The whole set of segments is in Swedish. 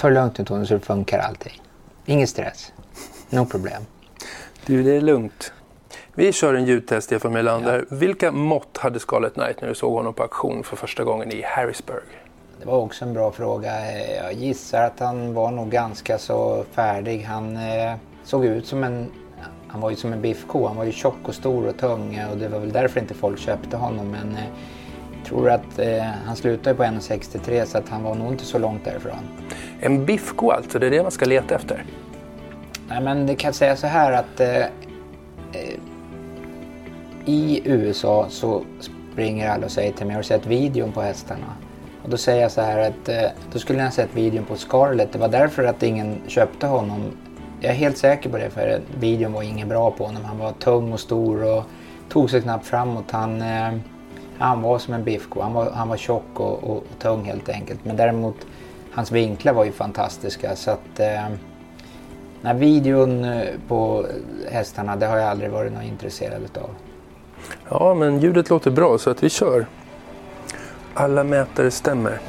ta det lugnt nu Tony så funkar allting. Ingen stress. No problem. Du, det är lugnt. Vi kör en ljudtest, Stefan Melander. Ja. Vilka mått hade Scarlett Knight när du såg honom på auktion för första gången i Harrisburg? Det var också en bra fråga. Jag gissar att han var nog ganska så färdig. Han eh, såg ut som en... Han var ju som en biffko. Han var ju tjock och stor och tung och det var väl därför inte folk köpte honom. Men eh, tror att eh, han slutade på 1,63 så att han var nog inte så långt därifrån. En biffko alltså, det är det man ska leta efter? Nej men det kan säga så här att eh, eh, i USA så springer alla och säger till mig, har du sett videon på hästarna? Och då säger jag så här att eh, då skulle jag sett videon på Scarlett. Det var därför att ingen köpte honom. Jag är helt säker på det för videon var ingen bra på honom. Han var tung och stor och tog sig knappt framåt. Han, eh, han var som en biffko. Han var, han var tjock och, och, och, tung helt enkelt. Men däremot hans vinklar var ju fantastiska. Så att, eh, när videon eh, på hästarna, det har jag aldrig varit något intresserad utav. Ja, men ljudet låter bra så att vi kör. Alla mätare stämmer.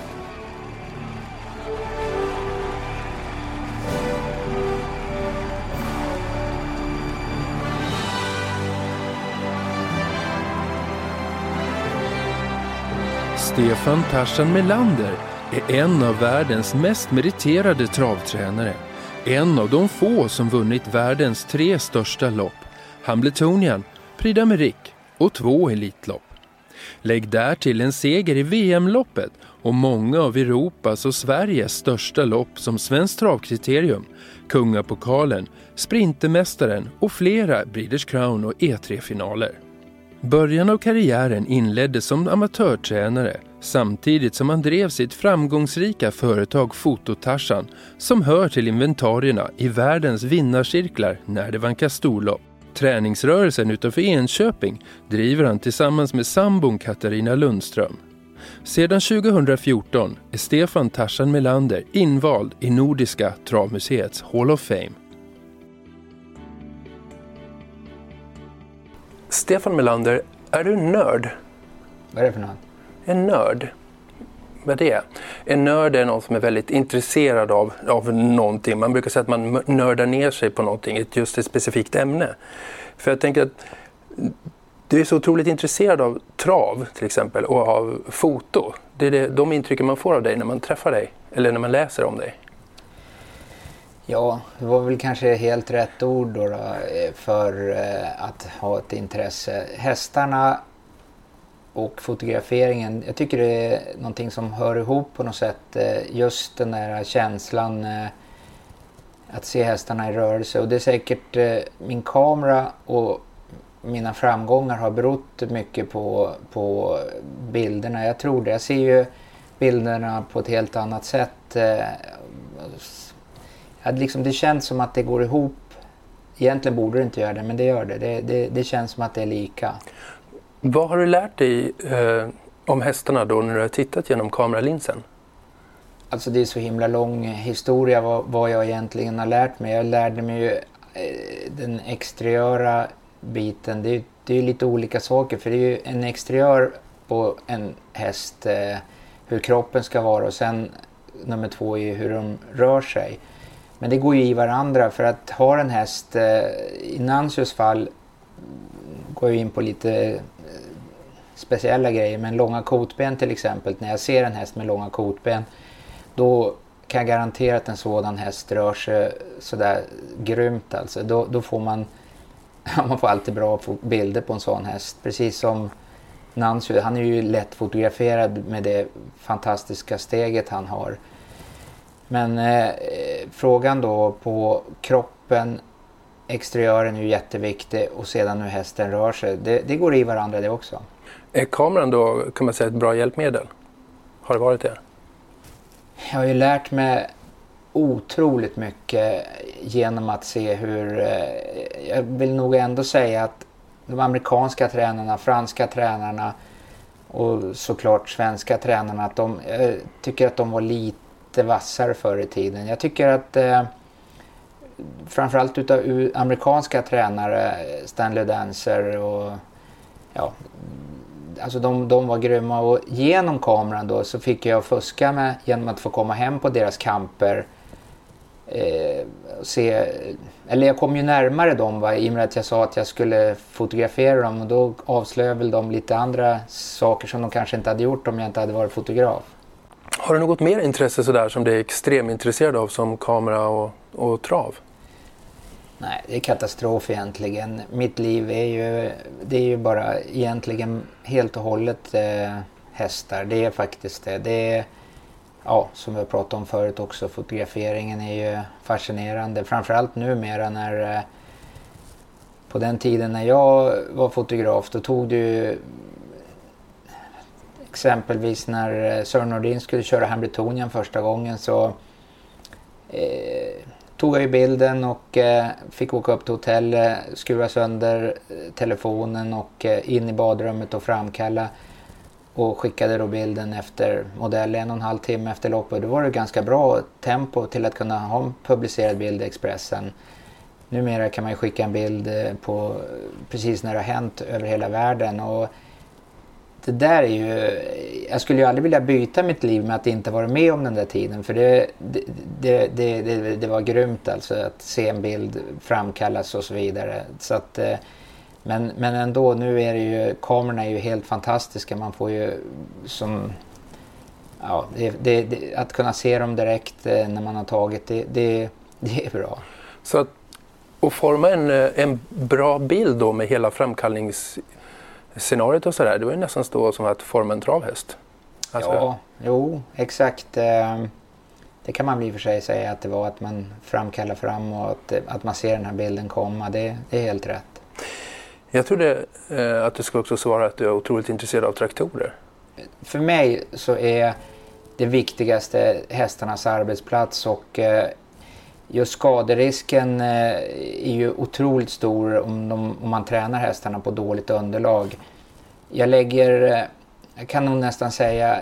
Stefan Tarzan Melander är en av världens mest meriterade travtränare. En av de få som vunnit världens tre största lopp. Hambletonian, Prix d'Amérique och två Elitlopp. Lägg där till en seger i VM-loppet och många av Europas och Sveriges största lopp som Svenskt travkriterium, Kungapokalen, Sprintermästaren och flera Breeders Crown och E3-finaler. Början av karriären inleddes som amatörtränare samtidigt som han drev sitt framgångsrika företag Fototarsan som hör till inventarierna i världens vinnarcirklar när det vankas storlopp. Träningsrörelsen utanför Enköping driver han tillsammans med sambon Katarina Lundström. Sedan 2014 är Stefan Tarsan Melander invald i Nordiska travmuseets Hall of Fame. Stefan Melander, är du nörd? Vad är det för något? En nörd? Vad är det? En nörd är någon som är väldigt intresserad av, av någonting. Man brukar säga att man nördar ner sig på någonting, just ett specifikt ämne. För jag tänker att du är så otroligt intresserad av trav till exempel och av foto. Det är det, de intrycken man får av dig när man träffar dig eller när man läser om dig. Ja, det var väl kanske helt rätt ord då, då eh, för eh, att ha ett intresse. Hästarna och fotograferingen, jag tycker det är någonting som hör ihop på något sätt. Eh, just den där känslan eh, att se hästarna i rörelse. Och det är säkert eh, min kamera och mina framgångar har berott mycket på, på bilderna. Jag tror det. Jag ser ju bilderna på ett helt annat sätt. liksom, det känns som att det går ihop. Egentligen borde det inte göra det, men det gör det. Det, det, det känns som att det är lika. Vad har du lärt dig eh, om hästarna då när du har tittat genom kameralinsen? Alltså det är så himla lång historia vad, vad jag egentligen har lärt mig. Jag lärde mig ju eh, den exteriöra biten. Det är, det är lite olika saker för det är ju en exteriör på en häst, eh, hur kroppen ska vara och sen nummer två är hur de rör sig. Men det går ju i varandra för att ha en häst, eh, i Nancios fall går jag in på lite speciella grejer. Men långa kotben till exempel. När jag ser en häst med långa kotben då kan jag garantera att en sådan häst rör sig sådär grymt alltså. Då, då får man, man får alltid bra bilder på en sån häst. Precis som Nancy, han är ju lätt fotograferad med det fantastiska steget han har. Men eh, frågan då på kroppen, exteriören är ju jätteviktig och sedan hur hästen rör sig. Det, det går i varandra det också. Är kameran då kan man säga ett bra hjälpmedel? Har det varit det? Jag har ju lärt mig otroligt mycket genom att se hur... Eh, jag vill nog ändå säga att de amerikanska tränarna, franska tränarna och såklart svenska tränarna, att de, jag tycker att de var lite vassare förr i tiden. Jag tycker att eh, framförallt utav amerikanska tränare, Stanley Dancer och ja, alltså de, de var grymma och genom kameran då så fick jag fuska med genom att få komma hem på deras kamper eh, se, eller jag kom ju närmare dem va, i och med att jag sa att jag skulle fotografera dem och då avslöjade väl de lite andra saker som de kanske inte hade gjort om jag inte hade varit fotograf. Har du något mer intresse sådär som du är extremintresserad av som kamera och, och trav? Nej, det är katastrof egentligen. Mitt liv är ju, det är ju bara egentligen helt och hållet eh, hästar. Det är faktiskt det. Det är, ja, som vi har pratat om förut också, fotograferingen är ju fascinerande. Framförallt numera när eh, på den tiden när jag var fotograf då tog det ju exempelvis när eh, Sören Nordin skulle köra Hambletonian första gången så eh, tog jag ju bilden och eh, fick åka upp till hotellet, eh, skruva sönder eh, telefonen och eh, in i badrummet och framkalla och skickade då bilden efter modell en och en halv timme efter loppet. Då var det ganska bra tempo till att kunna ha en publicerad bild i Expressen. Numera kan man ju skicka en bild eh, på precis när det har hänt över hela världen. Och det där är ju... Jag skulle ju aldrig vilja byta mitt liv med att inte vara med om den där tiden. För det, det, det, det, det var grymt alltså att se en bild framkallas och så vidare. Så att, eh, men, men ändå, nu är det ju... Kamerorna är ju helt fantastiska. Man får ju som... Ja, det, det, att kunna se dem direkt eh, när man har tagit det, det, det är bra. Så att, att forma en, eh, en bra bild då med hela framkallnings scenariot och sådär, det var ju nästan stå som att forma en travhäst. Alltså. Ja, jo, exakt. Ehm, det kan man väl i och för sig säga att det var att man framkallar fram och att, att man ser den här bilden komma. Det, det är helt rätt. Jag trodde eh, att du skulle också svara att du är otroligt intresserad av traktorer. För mig så är det viktigaste hästarnas arbetsplats och eh, just skaderisken eh, är ju otroligt stor om, de, om man tränar hästarna på dåligt underlag. Jag lägger, eh, jag kan nog nästan säga,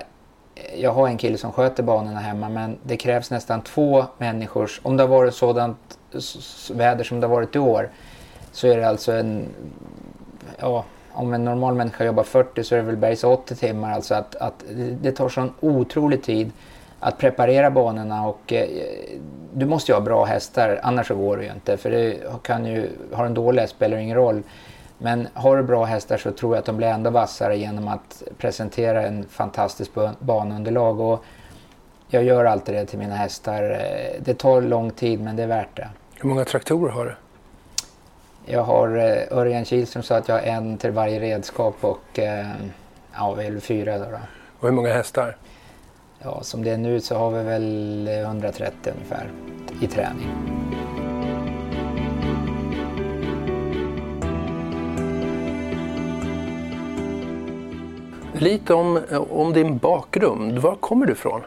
eh, jag har en kille som sköter banorna hemma men det krävs nästan två människors, om det har varit sådant väder som det har varit i år, så är det alltså en, ja, om en normal människa jobbar 40 så är det väl bergs 80 timmar. Alltså att, att det tar sån otrolig tid att preparera banorna och eh, du måste ju ha bra hästar annars så går det ju inte. För det kan ju, har en dålig häst spelar ingen roll. Men har du bra hästar så tror jag att de blir ändå vassare genom att presentera en fantastisk banunderlag. Och jag gör alltid det till mina hästar. Eh, det tar lång tid men det är värt det. Hur många traktorer har du? Jag har eh, Örjan Kihlström sa att jag har en till varje redskap och eh, ja, väl fyra då, då. Och hur många hästar? Ja, som det är nu så har vi väl 130 ungefär i träning. Lite om, om din bakgrund. Var kommer du ifrån?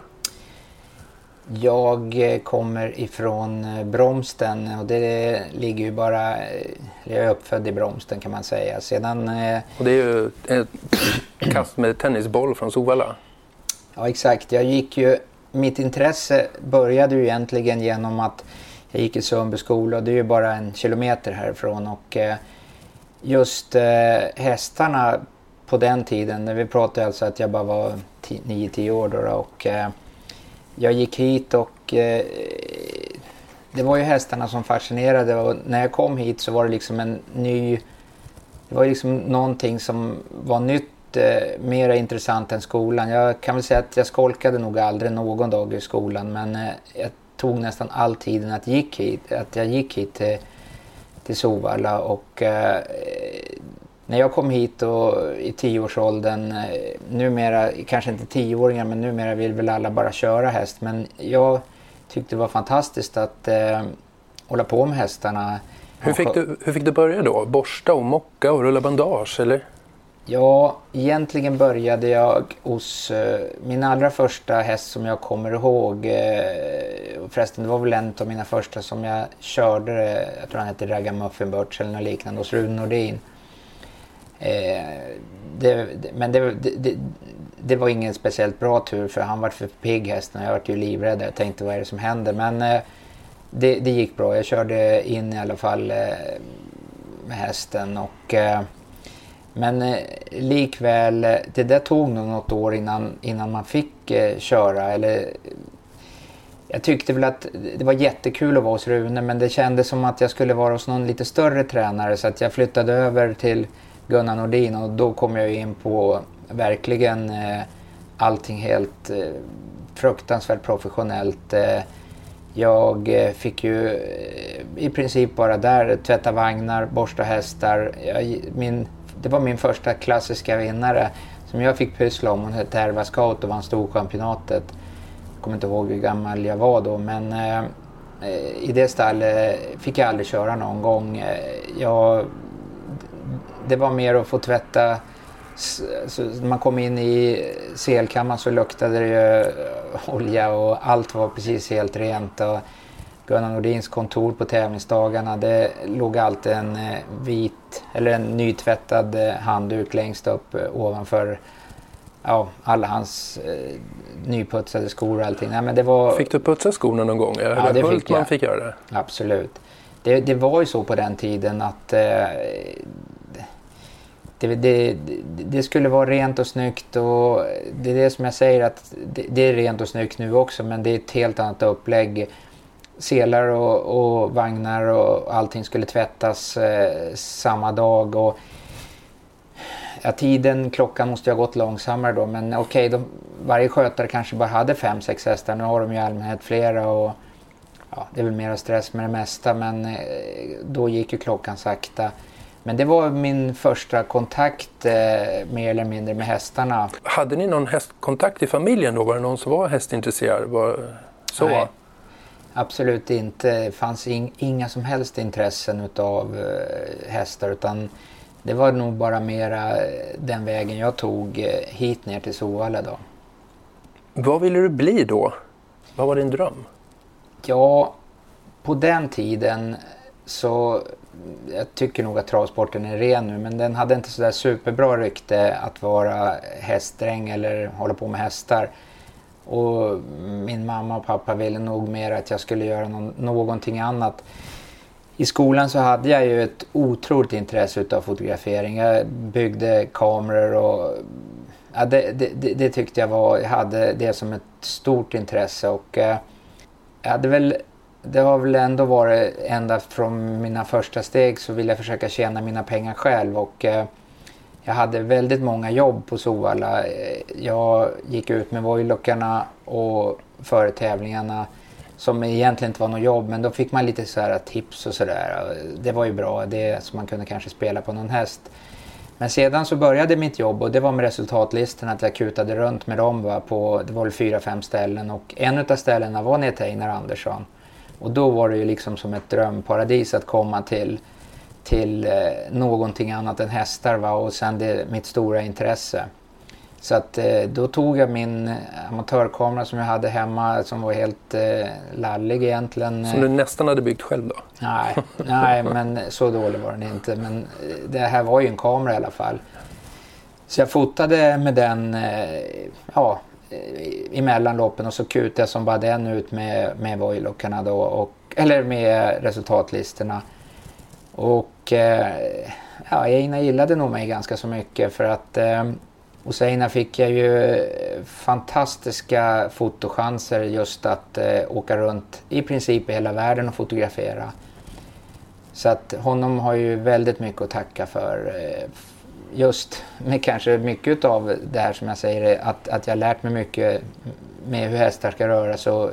Jag kommer ifrån Bromsten och det ligger ju bara... Jag är uppfödd i Bromsten kan man säga. Sedan... Eh, och det är ju ett kast med tennisboll från Sovalla. Ja exakt. Jag gick ju, mitt intresse började ju egentligen genom att jag gick i Sundby skola och det är ju bara en kilometer härifrån. Och eh, just eh, hästarna på den tiden, när vi pratade alltså att jag bara var 9-10 år då, och eh, jag gick hit och det var ju hästarna som fascinerade och när jag kom hit så var det liksom en ny, det var liksom någonting som var nytt eh, mera intressant än skolan. Jag kan väl säga att jag skolkade nog aldrig någon dag i skolan men eh, jag tog nästan all tiden att, gick hit, att jag gick hit till, till Sovalla och eh, när jag kom hit och, i tioårsåldern, eh, numera, kanske inte tioåringar men numera vill väl alla bara köra häst men jag tyckte det var fantastiskt att eh, hålla på med hästarna. Hur fick, du, hur fick du börja då? Borsta och mocka och rulla bandage eller? Ja, egentligen började jag hos eh, min allra första häst som jag kommer ihåg. Eh, förresten, det var väl en av mina första som jag körde. Eh, jag tror han hette Ragamuffin Birch eller något liknande hos Rune Nordin. Eh, det, men det, det, det, var ingen speciellt bra tur för han var för pigg hästen och jag var ju livrädd. Jag tänkte vad är det som händer? Men eh, det, gick bra. Jag körde in i alla fall eh, med hästen och men eh, likväl, eh, det där tog nog något år innan, innan man fick eh, köra. Eller, eh, jag tyckte väl att det var jättekul att vara hos Rune men det kändes som att jag skulle vara hos någon lite större tränare så att jag flyttade över till Gunnar Nordin och då kom jag in på verkligen eh, allting helt eh, fruktansvärt professionellt. Eh, jag eh, fick ju eh, i princip bara där tvätta vagnar, borsta hästar. Jag, min, det var min första klassiska vinnare som jag fick pyssla om. Hon hette Erva Scout och vann Storchampionatet. Jag kommer inte ihåg hur gammal jag var då men eh, i det stallet fick jag aldrig köra någon gång. Eh, jag, det var mer att få tvätta så när man kom in i selkammaren så luktade det ju eh, olja och allt var precis helt rent. Och Gunnar Nordins kontor på tävlingsdagarna det låg alltid en eh, vit eller en nytvättad eh, handduk längst upp eh, ovanför ja, alla hans eh, nyputsade skor och allting. Nej, men det var... Fick du putsa skorna någon gång? Eller ja, det fick jag. fick göra det? Absolut. Det, det, var ju så på den tiden att eh, det, det, det, skulle vara rent och snyggt och det är det som jag säger att det, det, är rent och snyggt nu också men det är ett helt annat upplägg. Selar och, och vagnar och allting skulle tvättas eh, samma dag. Och, ja, tiden, klockan måste ju ha gått långsammare då men okej, okay, varje skötare kanske bara hade fem, sex hästar. Nu har de ju i allmänhet flera och ja, det är väl mera stress med det mesta men eh, då gick ju klockan sakta. Men det var min första kontakt eh, mer eller mindre med hästarna. Hade ni någon hästkontakt i familjen då? Var det någon som var hästintresserad? Var så? Nej, absolut inte. Det fanns in, inga som helst intressen utav eh, hästar utan det var nog bara mera den vägen jag tog eh, hit ner till Sovalla då. Vad ville du bli då? Vad var din dröm? Ja, på den tiden så jag tycker nog att travsporten är ren nu men den hade inte sådär superbra rykte att vara hästdräng eller hålla på med hästar. Och min mamma och pappa ville nog mer att jag skulle göra någon, någonting annat. I skolan så hade jag ju ett otroligt intresse utav fotografering. Jag byggde kameror och ja, det, det, det, tyckte jag var, jag hade det som ett stort intresse och eh, jag hade väl det har väl ändå varit ända från mina första steg så vill jag försöka tjäna mina pengar själv och eh, jag hade väldigt många jobb på Sovalla. Jag gick ut med vojlockarna och före tävlingarna som egentligen inte var något jobb men då fick man lite så här tips och sådär. Det var ju bra, det som man kunde kanske spela på någon häst. Men sedan så började mitt jobb och det var med resultatlistorna att jag kutade runt med dem va, på, det var väl fyra, fem ställen och en av ställena var ner till Einar Andersson. Och då var det ju liksom som ett drömparadis att komma till, till eh, någonting annat än hästar va? och sen det, mitt stora intresse. Så att eh, då tog jag min amatörkamera som jag hade hemma som var helt eh, lallig egentligen. Som du nästan hade byggt själv då? Nej, nej men så dålig var den inte. Men eh, det här var ju en kamera i alla fall. Så jag fotade med den eh, ja, emellan loppen och så kutade jag som bara den ut med, med Voilockarna då, och, eller med resultatlistorna. Och eh, ja, Eina gillade nog mig ganska så mycket för att eh, hos Eina fick jag ju eh, fantastiska fotochanser just att eh, åka runt i princip i hela världen och fotografera. Så att honom har ju väldigt mycket att tacka för, eh, just med kanske mycket av det här som jag säger, att, att jag lärt mig mycket med hur hästar ska röra sig och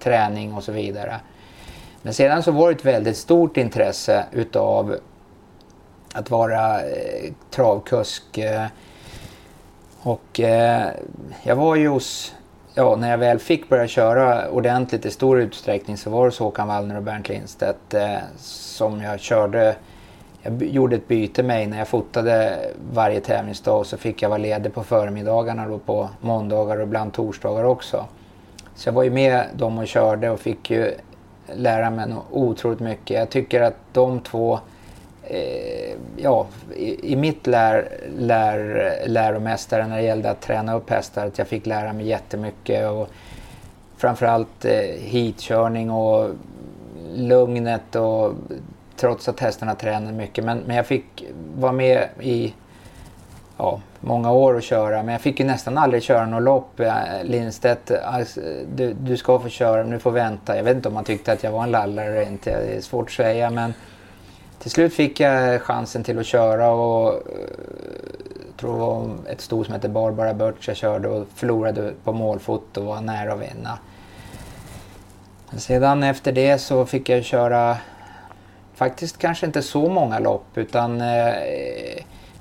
träning och så vidare. Men sedan så var det ett väldigt stort intresse utav att vara eh, travkusk. Eh, och eh, jag var ju hos, ja när jag väl fick börja köra ordentligt i stor utsträckning så var det så Håkan Wallner och Bernt Lindstedt eh, som jag körde jag gjorde ett byte med när jag fotade varje tävlingsdag så fick jag vara ledig på förmiddagarna då på måndagar och ibland torsdagar också. Så jag var ju med dem och körde och fick ju lära mig otroligt mycket. Jag tycker att de två, eh, ja, i, i, mitt lär, lär, läromästare när det gällde att träna upp hästar, att jag fick lära mig jättemycket. Och framförallt eh, heatkörning och lugnet och trots att hästarna tränade mycket. Men, men jag fick vara med i ja, många år att köra. Men jag fick ju nästan aldrig köra något lopp. Eh, Lindstedt, alltså, du, du ska få köra, men du får vänta. Jag vet inte om han tyckte att jag var en lallare eller inte. Det är svårt att säga. Men till slut fick jag chansen till att köra och jag tror det var ett sto som hette Barbara Birch jag körde och förlorade på målfot och var nära att vinna. Sedan efter det så fick jag köra faktiskt kanske inte så många lopp utan eh,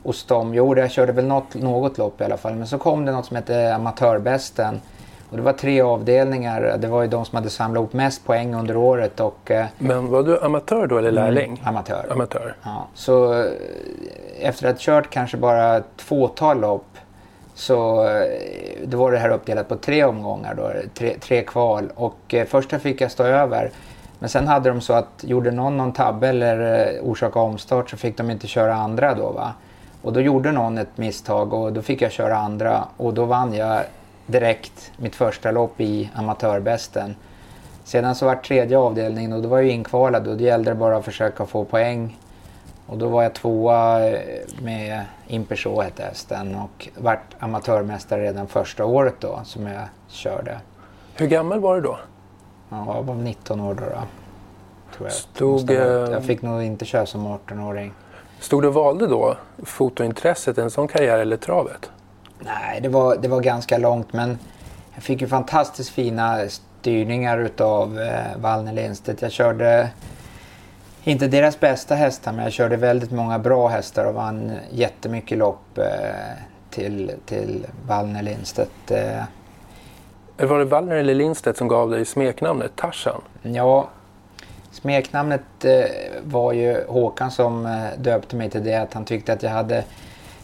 hos dem. Jo, jag körde väl något, något lopp i alla fall. Men så kom det något som hette Amatörbästen. Och det var tre avdelningar. Det var ju de som hade samlat ihop mest poäng under året. Och, eh, Men var du amatör då eller mm, lärling? Mm, amatör. amatör. Ja. Så eh, efter att ha kört kanske bara ett fåtal lopp så eh, då var det här uppdelat på tre omgångar, då, tre, tre kval. Och eh, första fick jag stå över. Men sen hade de så att gjorde någon någon tabbe eller eh, orsaka omstart så fick de inte köra andra då. Va? Och då gjorde någon ett misstag och då fick jag köra andra och då vann jag direkt mitt första lopp i amatörbästen. Sedan så var tredje avdelningen och då var jag inkvalad och då gällde det bara att försöka få poäng. Och då var jag tvåa eh, med Imperså hette hästen och vart amatörmästare redan första året då som jag körde. Hur gammal var du då? Ja, jag var 19 år då. då tror jag. Stod, jag fick nog inte köra som 18-åring. Stod du och valde då fotointresset, en sån karriär eller travet? Nej, det var, det var ganska långt men jag fick ju fantastiskt fina styrningar utav eh, Wallner Lindstedt. Jag körde inte deras bästa hästar men jag körde väldigt många bra hästar och vann jättemycket lopp eh, till, till Wallner Lindstedt. Eh. Var det Wallner eller Lindstedt som gav dig smeknamnet Tarzan? Ja, Smeknamnet eh, var ju Håkan som eh, döpte mig till det. Att han tyckte att jag hade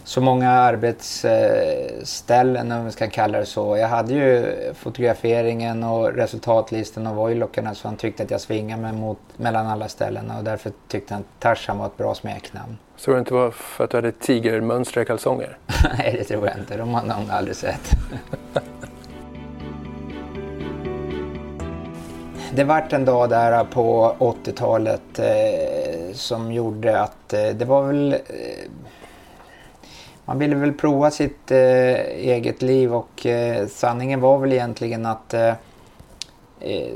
så många arbetsställen om vi ska kalla det så. Jag hade ju fotograferingen och resultatlistan och voilockerna så han tyckte att jag svingade mig mot, mellan alla ställena och därför tyckte han att Tarzan var ett bra smeknamn. Så det inte var för att du hade tigermönster i kalsonger? Nej, det tror jag inte. De har någon aldrig sett. det vart en dag där på 80-talet eh, som gjorde att eh, det var väl... Eh, man ville väl prova sitt eh, eget liv och eh, sanningen var väl egentligen att eh, eh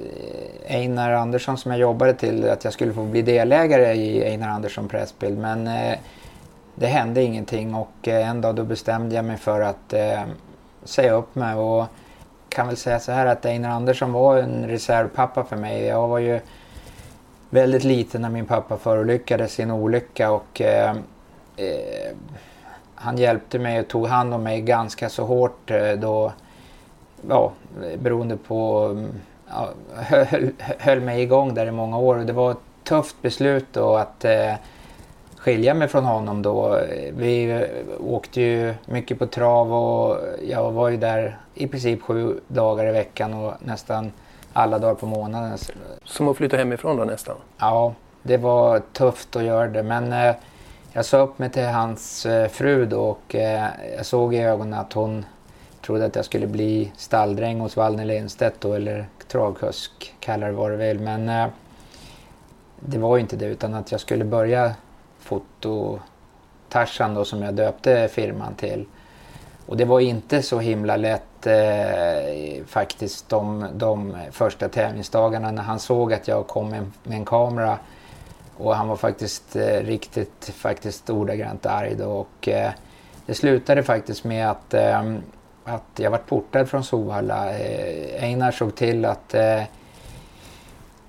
Einar Andersson som jag jobbade till, att jag skulle få bli delägare i Einar Andersson Pressbild. Men eh, det hände ingenting och eh, en dag då bestämde jag mig för att säga upp mig. Och, kan väl säga så här att Einar Andersson var en reservpappa för mig. Jag var ju väldigt liten när min pappa förolyckades i en olycka och eh, eh, han hjälpte mig och tog hand om mig ganska så hårt eh, då, ja, beroende på, ja, höll, höll mig igång där i många år och det var ett tufft beslut då att eh, skilja mig från honom då. Vi åkte ju mycket på trav och jag var ju där i princip sju dagar i veckan och nästan alla dagar på månaden. Som att flytta hemifrån då nästan? Ja, det var tufft att göra det men eh, jag sa upp mig till hans eh, fru då och eh, jag såg i ögonen att hon trodde att jag skulle bli stalldräng hos Wallner Lindstedt då eller travkusk, kallar det vad du vill. Men eh, det var ju inte det utan att jag skulle börja foto Tarzan då som jag döpte firman till. Och det var inte så himla lätt eh, faktiskt de, de första tävlingsdagarna när han såg att jag kom med, med en kamera. Och han var faktiskt eh, riktigt faktiskt ordagrant arg då. Och, eh, det slutade faktiskt med att, eh, att jag var portad från Sovalla. Eh, Einar såg till att eh,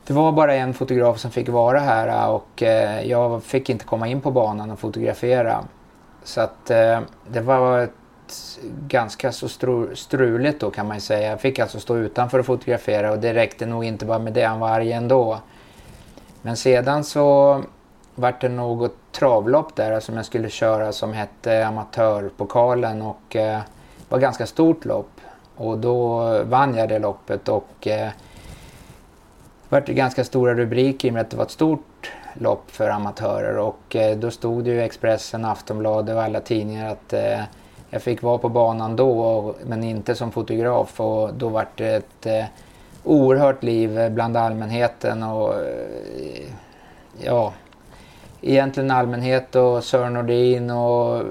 det var bara en fotograf som fick vara här eh, och eh, jag fick inte komma in på banan och fotografera. Så att eh, det var ganska så struligt då kan man säga. Jag fick alltså stå utanför och fotografera och det räckte nog inte bara med det, han var arg ändå. Men sedan så vart det något travlopp där som jag skulle köra som hette Amatörpokalen och eh, var ganska stort lopp. Och då vann jag det loppet och eh, vart det ganska stora rubriker i och med att det var ett stort lopp för amatörer och eh, då stod det ju Expressen, Aftonbladet och alla tidningar att eh, jag fick vara på banan då och, men inte som fotograf och då vart det ett eh, oerhört liv bland allmänheten och eh, ja, egentligen allmänhet och Sören Nordin och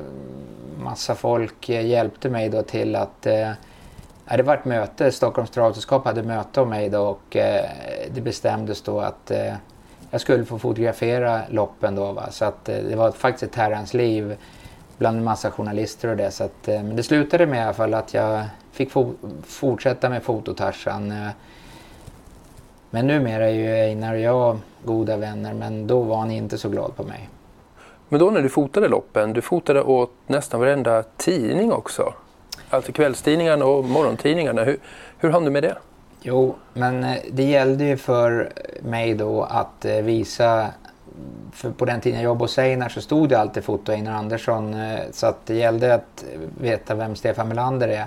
massa folk hjälpte mig då till att eh, det var ett möte, Stockholms travsällskap hade möte om mig då och eh, det bestämdes då att eh, jag skulle få fotografera loppen då. Va? Så att eh, det var faktiskt ett herrans liv bland en massa journalister och det. Så att, eh, men det slutade med i alla fall att jag fick fo fortsätta med fototarsan. Eh. Men numera är ju Einar och jag goda vänner men då var han inte så glad på mig. Men då när du fotade loppen, du fotade åt nästan varenda tidning också. Alltså kvällstidningarna och morgontidningarna. Hur, hur hann du med det? Jo, men eh, det gällde ju för mig då att visa för på den tiden jag jobbade hos Einar så stod det alltid foto Einar Andersson. Eh, så att det gällde att veta vem Stefan Melander är.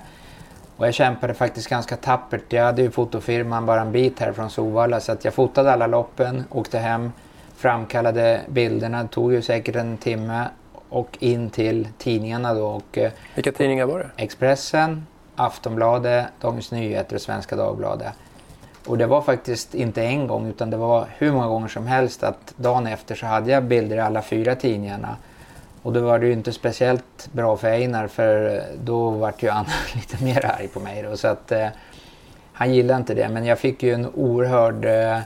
Och jag kämpade faktiskt ganska tappert. Jag hade ju fotofirman bara en bit här från Sovalla så att jag fotade alla loppen, åkte hem, framkallade bilderna. Det tog ju säkert en timme och in till tidningarna då. Och, Vilka tidningar var det? Expressen, Aftonbladet, Dagens Nyheter och Svenska Dagbladet. Och det var faktiskt inte en gång utan det var hur många gånger som helst att dagen efter så hade jag bilder i alla fyra tidningarna. Och då var det ju inte speciellt bra för Einar för eh, då vart ju Anna lite mer arg på mig. Då, så att eh, han gillade inte det men jag fick ju en oerhörd... Eh,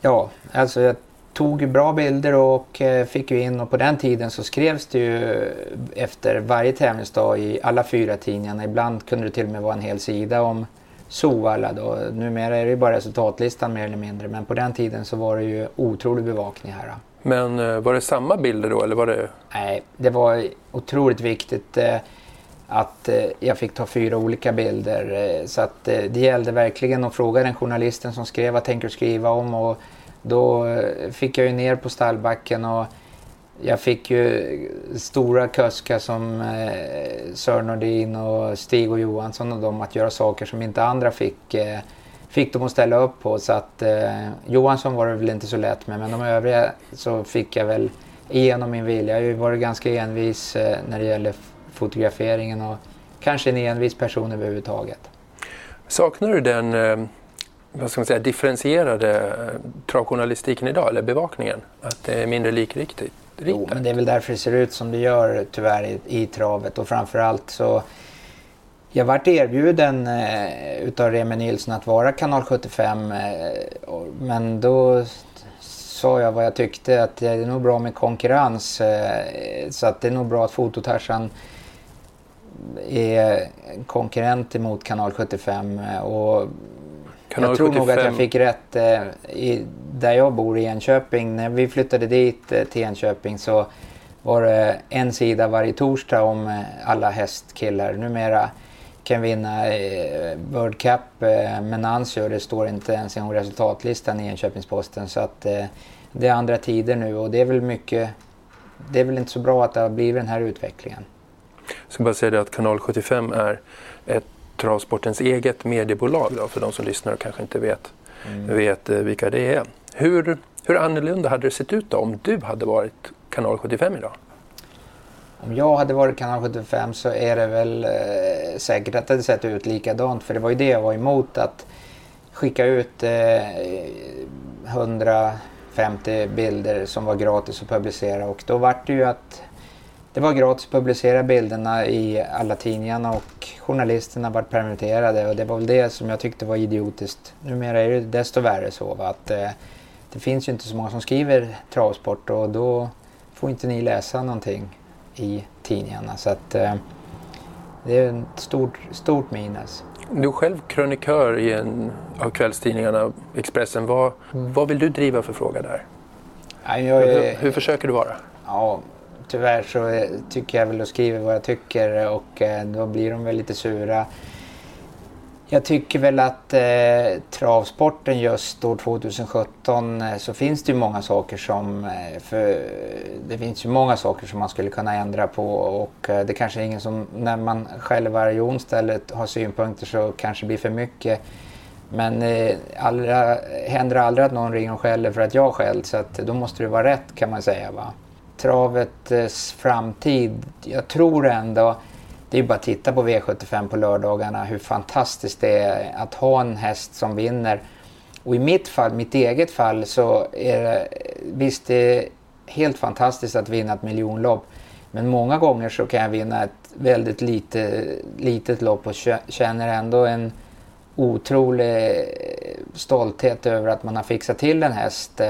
ja, alltså jag tog bra bilder och eh, fick ju in och på den tiden så skrevs det ju efter varje tävlingsdag i alla fyra tidningarna. Ibland kunde det till och med vara en hel sida om Sovalla då. Numera är det ju bara resultatlistan mer eller mindre men på den tiden så var det ju otrolig bevakning här. Men eh, var det samma bilder då eller var det? Nej, det var otroligt viktigt eh, att jag fick ta fyra olika bilder. Så att det gällde verkligen att fråga den journalisten som skrev vad tänker du skriva om och då eh, fick jag ju ner på stallbacken och jag fick ju stora kuskar som eh, Sören Nordin och Stig och Johansson och dem att göra saker som inte andra fick, eh, fick dem att ställa upp på. Så att eh, Johansson var det väl inte så lätt med men de övriga så fick jag väl igenom min vilja. Jag har ju varit ganska envis eh, när det gäller fotograferingen och kanske en envis person överhuvudtaget. Saknar du den eh, vad ska man säga, differentierade eh, travjournalistiken idag, eller bevakningen? Att det är mindre likriktigt? Jo, men det är väl därför det ser ut som det gör tyvärr i, i travet. Och framförallt så jag vart erbjuden eh, utav Remi Nilsson att vara kanal 75 eh, men då sa jag vad jag tyckte att det är nog bra med konkurrens eh, så att det är nog bra att Fototarsan är konkurrent emot kanal 75 eh, och Kanal jag tror 75. nog att jag fick rätt. Eh, i, där jag bor i Enköping, när vi flyttade dit eh, till Enköping så var det en sida varje torsdag om eh, alla hästkillar. Numera kan vinna eh, World Cup eh, och det står inte ens i resultatlistan i Enköpingsposten. Så att eh, det är andra tider nu och det är väl mycket det är väl inte så bra att det har blivit den här utvecklingen. Jag ska bara säga det att Kanal 75 är ett travsportens eget mediebolag då, för de som lyssnar och kanske inte vet, mm. vet eh, vilka det är. Hur, hur annorlunda hade det sett ut då om du hade varit kanal 75 idag? Om jag hade varit kanal 75 så är det väl eh, säkert att det hade sett ut likadant för det var ju det jag var emot att skicka ut eh, 150 bilder som var gratis att publicera och då var det ju att det var gratis att publicera bilderna i alla tidningarna och journalisterna var permitterade och det var väl det som jag tyckte var idiotiskt. Numera är det desto värre så va? att eh, det finns ju inte så många som skriver travsport och då får inte ni läsa någonting i tidningarna. Så att eh, det är ett stort, stort minus. Du är själv krönikör i en av kvällstidningarna, Expressen. Vad, mm. vad vill du driva för fråga där? Ja, är, hur, hur försöker du vara? Ja, tyvärr så eh, tycker jag väl och skriver vad jag tycker och eh, då blir de väl lite sura. Jag tycker väl att eh, travsporten just år 2017 eh, så finns det ju många saker som för, det finns ju många saker som man skulle kunna ändra på och eh, det kanske är ingen som när man själv varje onsdag eller har synpunkter så kanske det blir för mycket. Men eh, allra, händer aldrig att någon ringer och skäller för att jag skällt så att då måste det vara rätt kan man säga. Va? Travets eh, framtid. Jag tror ändå, det är bara att titta på V75 på lördagarna, hur fantastiskt det är att ha en häst som vinner. Och i mitt fall, mitt eget fall, så är det visst det är helt fantastiskt att vinna ett miljonlopp. Men många gånger så kan jag vinna ett väldigt lite, litet lopp och känner ändå en otrolig eh, stolthet över att man har fixat till en häst.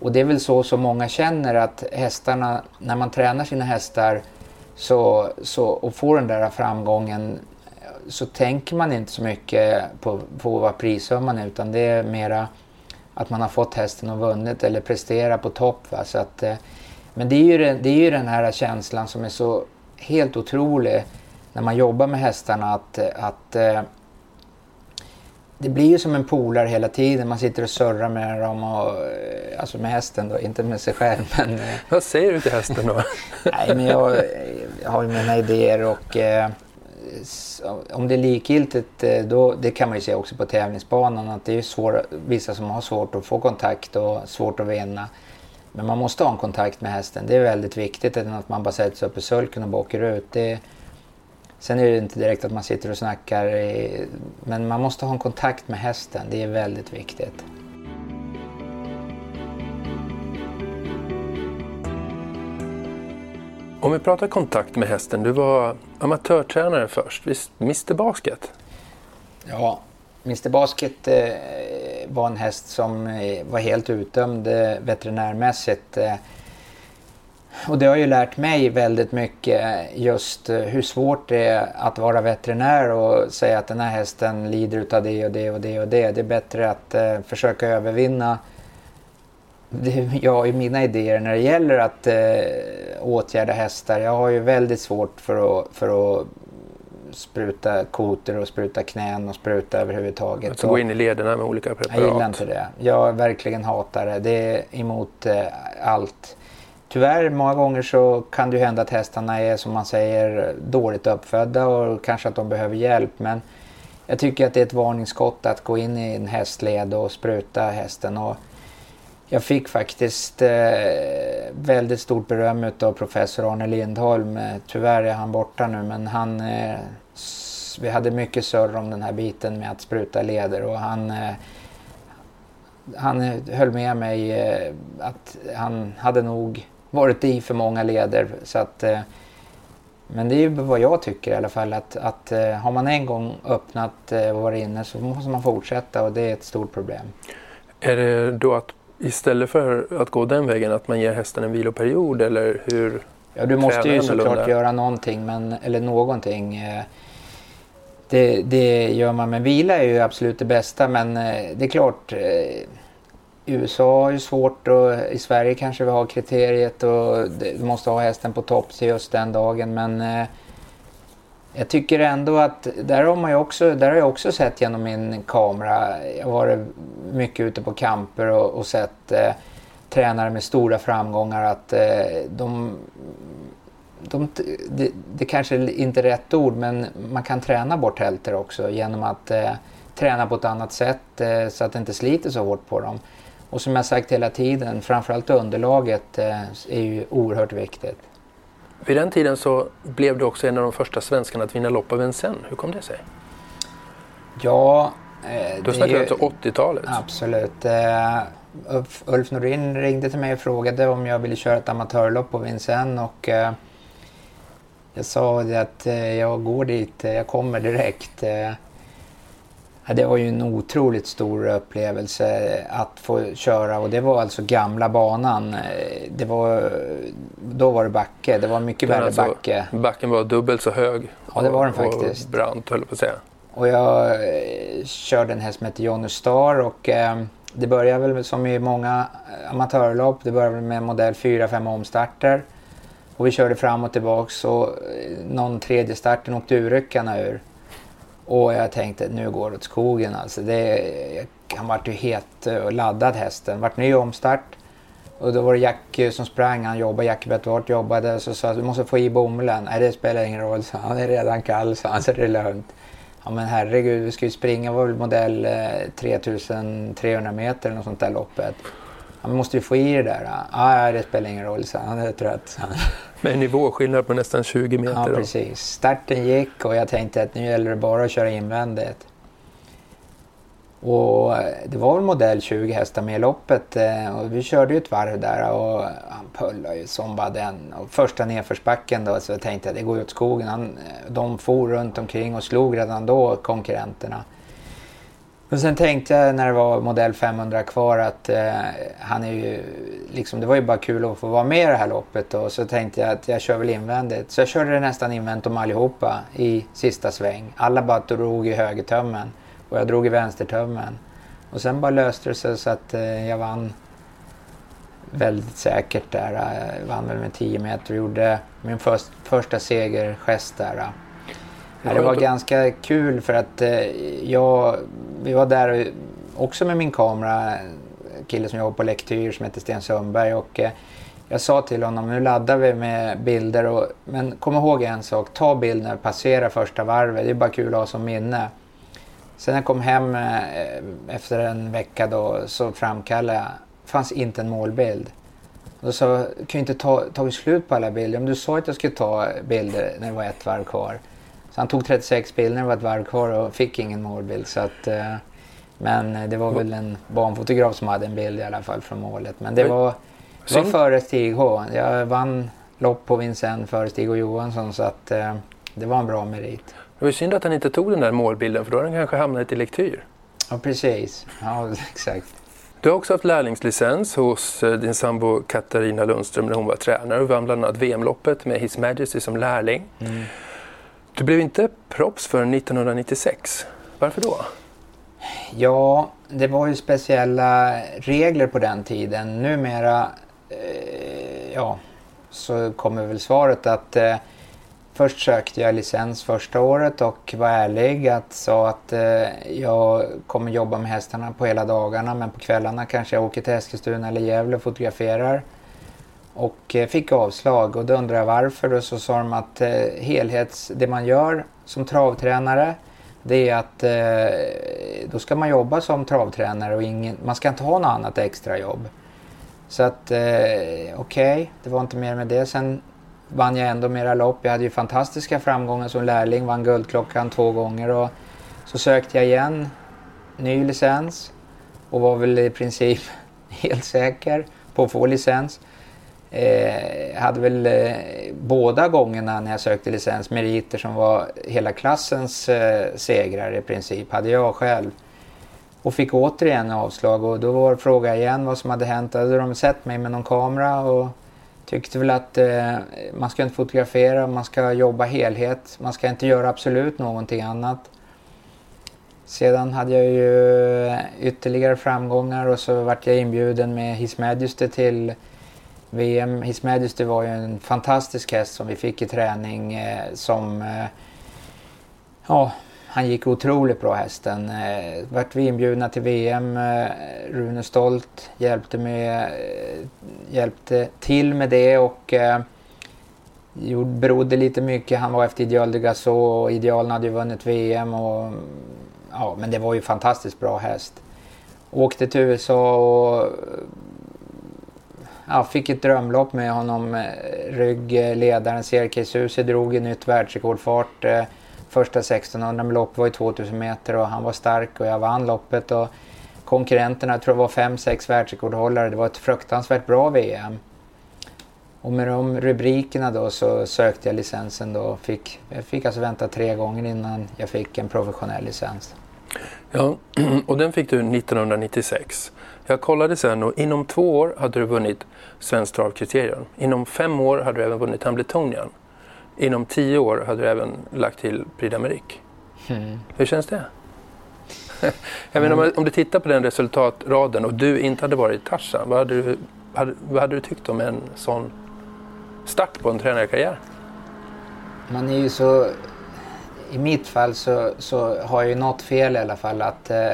Och det är väl så som många känner att hästarna, när man tränar sina hästar så, så, och får den där framgången så tänker man inte så mycket på, på vad prissumman är utan det är mera att man har fått hästen och vunnit eller prestera på topp. Va? Så att, eh, men det är, ju, det är ju den här känslan som är så helt otrolig när man jobbar med hästarna att, att eh, det blir ju som en polare hela tiden. Man sitter och surrar med dem, och, eh, alltså med hästen då, inte med sig själv. Men, Vad säger du till hästen då? nej, men jag, jag har ju mina idéer och eh, om det är likgiltigt, eh, då, det kan man ju se också på tävlingsbanan, att det är svår, vissa som har svårt att få kontakt och svårt att vinna. Men man måste ha en kontakt med hästen, det är väldigt viktigt än att man bara sätter sig upp i sulken och åker ut. Det, sen är det inte direkt att man sitter och snackar, men man måste ha en kontakt med hästen, det är väldigt viktigt. Om vi pratar kontakt med hästen, du var amatörtränare först, visst Mr Basket? Ja, Mr Basket eh, var en häst som eh, var helt utdömd eh, veterinärmässigt. Och det har ju lärt mig väldigt mycket just eh, hur svårt det är att vara veterinär och säga att den här hästen lider av det och det och det och det. Det är bättre att eh, försöka övervinna jag har ju mina idéer när det gäller att eh, åtgärda hästar. Jag har ju väldigt svårt för att, för att spruta koter och spruta knän och spruta överhuvudtaget. Alltså gå in i lederna med olika preparat? Jag gillar inte det. Jag verkligen hatar det. Det är emot eh, allt. Tyvärr många gånger så kan det hända att hästarna är som man säger dåligt uppfödda och kanske att de behöver hjälp. Men jag tycker att det är ett varningsskott att gå in i en hästled och spruta hästen. Och jag fick faktiskt eh, väldigt stort beröm av professor Arne Lindholm. Eh, tyvärr är han borta nu men han, eh, vi hade mycket surr om den här biten med att spruta leder och han, eh, han höll med mig eh, att han hade nog varit i för många leder. Så att, eh, men det är ju vad jag tycker i alla fall att, att eh, har man en gång öppnat och varit inne så måste man fortsätta och det är ett stort problem. Är det då att istället för att gå den vägen att man ger hästen en viloperiod eller hur? Ja, du måste ju såklart göra någonting, men, eller någonting. Eh, det, det, gör man, men vila är ju absolut det bästa. Men eh, det är klart, eh, USA har ju svårt och i Sverige kanske vi har kriteriet och du måste ha hästen på topp till just den dagen. Men eh, jag tycker ändå att där har, man också, där har jag också sett genom min kamera. Jag har varit mycket ute på camper och, och sett eh, tränare med stora framgångar att eh, de, de det, det kanske inte är rätt ord men man kan träna bort hälter också genom att eh, träna på ett annat sätt eh, så att det inte sliter så hårt på dem. Och som jag sagt hela tiden, framförallt underlaget eh, är ju oerhört viktigt. Vid den tiden så blev du också en av de första svenskarna att vinna lopp av Vincennes. Hur kom det sig? Ja... Eh, Då snackar vi alltså 80-talet? Absolut. Eh, Ulf Norin ringde till mig och frågade om jag ville köra ett amatörlopp på Vincennes och eh, jag sa att eh, jag går dit, eh, jag kommer direkt. Eh, det var ju en otroligt stor upplevelse att få köra och det var alltså gamla banan. Det var, då var det backe, det var mycket värre alltså, backe. Backen var dubbelt så hög. Ja det var den faktiskt. Och brant höll jag på att säga. Och jag eh, körde en häst som hette Johnny Star och eh, det började väl som i många amatörlopp, det började med modell 4-5 omstarter. Och vi körde fram och tillbaks och eh, någon tredje starten åkte urryckarna ur. Och jag tänkte nu går det åt skogen alltså. Det, han vart ju het eh, och laddad hästen. Vart ny omstart. Och då var det Jack eh, som sprang, han jobbade, Jack Bettvart jobbade. Så sa du måste få i bomullen. Nej det spelar ingen roll, så han. är redan kall, så han. Så det är lugnt. Ja men herregud, vi ska ju springa, var väl modell eh, 3300 meter eller något sånt där loppet. Han måste ju få i det där. Ja, det spelar ingen roll, så han. är trött. Med en nivåskillnad på nästan 20 meter. Ja, precis. Starten gick och jag tänkte att nu gäller det bara att köra invändigt. Och det var väl modell 20 hästar med i loppet eh, och vi körde ju ett varv där och han pullade ju som bara den. Och första nedförsbacken då så tänkte jag det går ju åt skogen. Han, eh, de for runt omkring och slog redan då konkurrenterna. Men sen tänkte jag när det var modell 500 kvar att eh, han är ju liksom, det var ju bara kul att få vara med i det här loppet och så tänkte jag att jag kör väl invändigt. Så jag körde det nästan invändigt om allihopa i sista sväng. Alla bara drog i högertömmen och jag drog i vänstertömmen. Och sen bara löste det sig så att eh, jag vann väldigt säkert där. Jag vann väl med 10 meter och gjorde min först, första segergest där. Eh. Ja, det var ganska kul för att eh, jag, vi var där också med min kamera, kille som jobbar på Lektyr som heter Sten Sundberg. Och, eh, jag sa till honom, nu laddar vi med bilder. Och, men kom ihåg en sak, ta bild när vi passerar första varvet. Det är bara kul att ha som minne. Sen när jag kom hem eh, efter en vecka då så framkallade jag, fanns inte en målbild. Då sa jag, kan ju inte ta, tagit slut på alla bilder. Men du sa att jag skulle ta bilder när det var ett varv kvar. Så han tog 36 bilder det var ett varv kvar och fick ingen målbild. Så att, eh, men det var väl en barnfotograf som hade en bild i alla fall från målet. Men det var, det var före Stig H. Jag vann lopp på Vincennes före Stig H Johansson så att eh, det var en bra merit. Det var synd att han inte tog den där målbilden för då hade han kanske hamnat i lektyr. Ja precis, ja exakt. Du har också haft lärlingslicens hos eh, din sambo Katarina Lundström när hon var tränare och vann bland annat VM-loppet med His Majesty som lärling. Mm. Du blev inte proffs förrän 1996. Varför då? Ja, det var ju speciella regler på den tiden. Numera eh, ja, så kommer väl svaret att eh, först sökte jag licens första året och var ärlig att sa att eh, jag kommer jobba med hästarna på hela dagarna men på kvällarna kanske jag åker till Eskilstuna eller Gävle och fotograferar. Och eh, fick avslag och då undrade jag varför och så sa de att eh, helhets, det man gör som travtränare det är att eh, då ska man jobba som travtränare och ingen, man ska inte ha något annat extrajobb. Så att eh, okej, okay, det var inte mer med det. Sen vann jag ändå mera lopp. Jag hade ju fantastiska framgångar som lärling, vann Guldklockan två gånger och så sökte jag igen ny licens och var väl i princip helt säker på att få licens. Eh, hade väl eh, båda gångerna när jag sökte licens meriter som var hela klassens eh, segrar i princip, hade jag själv. Och fick återigen avslag och då var frågan igen vad som hade hänt. Hade de sett mig med någon kamera och tyckte väl att eh, man ska inte fotografera, man ska jobba helhet. Man ska inte göra absolut någonting annat. Sedan hade jag ju ytterligare framgångar och så vart jag inbjuden med His Majesty till VM. His Majesty var ju en fantastisk häst som vi fick i träning eh, som... Eh, ja, han gick otroligt bra hästen. Eh, vart vi inbjudna till VM. Eh, Rune Stolt hjälpte, med, eh, hjälpte till med det och eh, berodde lite mycket. Han var efter Ideal de Gassot och Idealen hade ju vunnit VM. Och, ja, men det var ju fantastiskt bra häst. Åkte till USA och ja, fick ett drömlopp med honom. Eh, rygg, eh, ledaren CRK Susi drog i nytt världsrekordfart. Eh, första 1600 med lopp var ju 2000 meter och han var stark och jag vann loppet. Och konkurrenterna, jag tror det var 5-6 världsrekordhållare. Det var ett fruktansvärt bra VM. Och med de rubrikerna då så sökte jag licensen då. Fick, jag fick alltså vänta tre gånger innan jag fick en professionell licens. Ja, och den fick du 1996. Jag kollade sen och inom två år hade du vunnit Svenskt travkriterium. Inom fem år hade du även vunnit Hambletonian. Inom tio år hade du även lagt till Prix d'Amérique. Mm. Hur känns det? Jag menar, mm. om du tittar på den resultatraden och du inte hade varit Tarzan, vad hade du, hade, vad hade du tyckt om en sån start på en tränarkarriär? Man är ju så... I mitt fall så, så har jag ju något fel i alla fall. Att eh,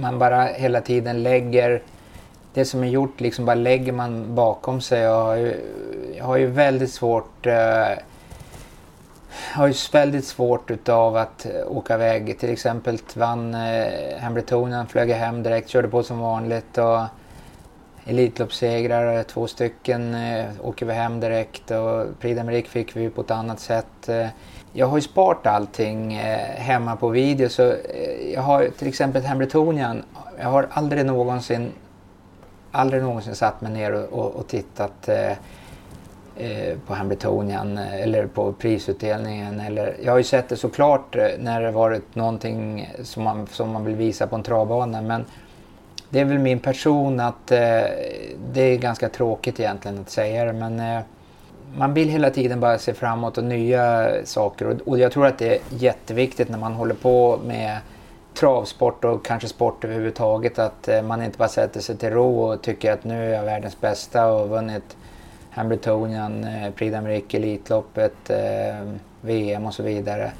man bara hela tiden lägger det som är gjort liksom bara lägger man bakom sig. Jag har ju, jag har ju väldigt svårt eh, har ju väldigt svårt utav att eh, åka iväg. Till exempel vann eh, Hambletonian, flög hem direkt, körde på som vanligt. Och Elitloppssegrar, två stycken eh, åker vi hem direkt och Prix d'Amérique fick vi på ett annat sätt. Eh, jag har ju sparat allting eh, hemma på video så eh, jag har till exempel Hembritonian. Jag har aldrig någonsin, aldrig någonsin satt mig ner och, och, och tittat eh, eh på Hembritonian eh, eller på prisutdelningen. Eller, jag har ju sett det såklart eh, när det varit någonting som man, som man vill visa på en travbana men det är väl min person att eh, det är ganska tråkigt egentligen att säga det men eh, man vill hela tiden bara se framåt och nya saker och, och jag tror att det är jätteviktigt när man håller på med travsport och kanske sport överhuvudtaget att eh, man inte bara sätter sig till ro och tycker att nu är jag världens bästa och vunnit Hamiltonian, eh, Prix d'Amérique, Elitloppet, eh, VM och så vidare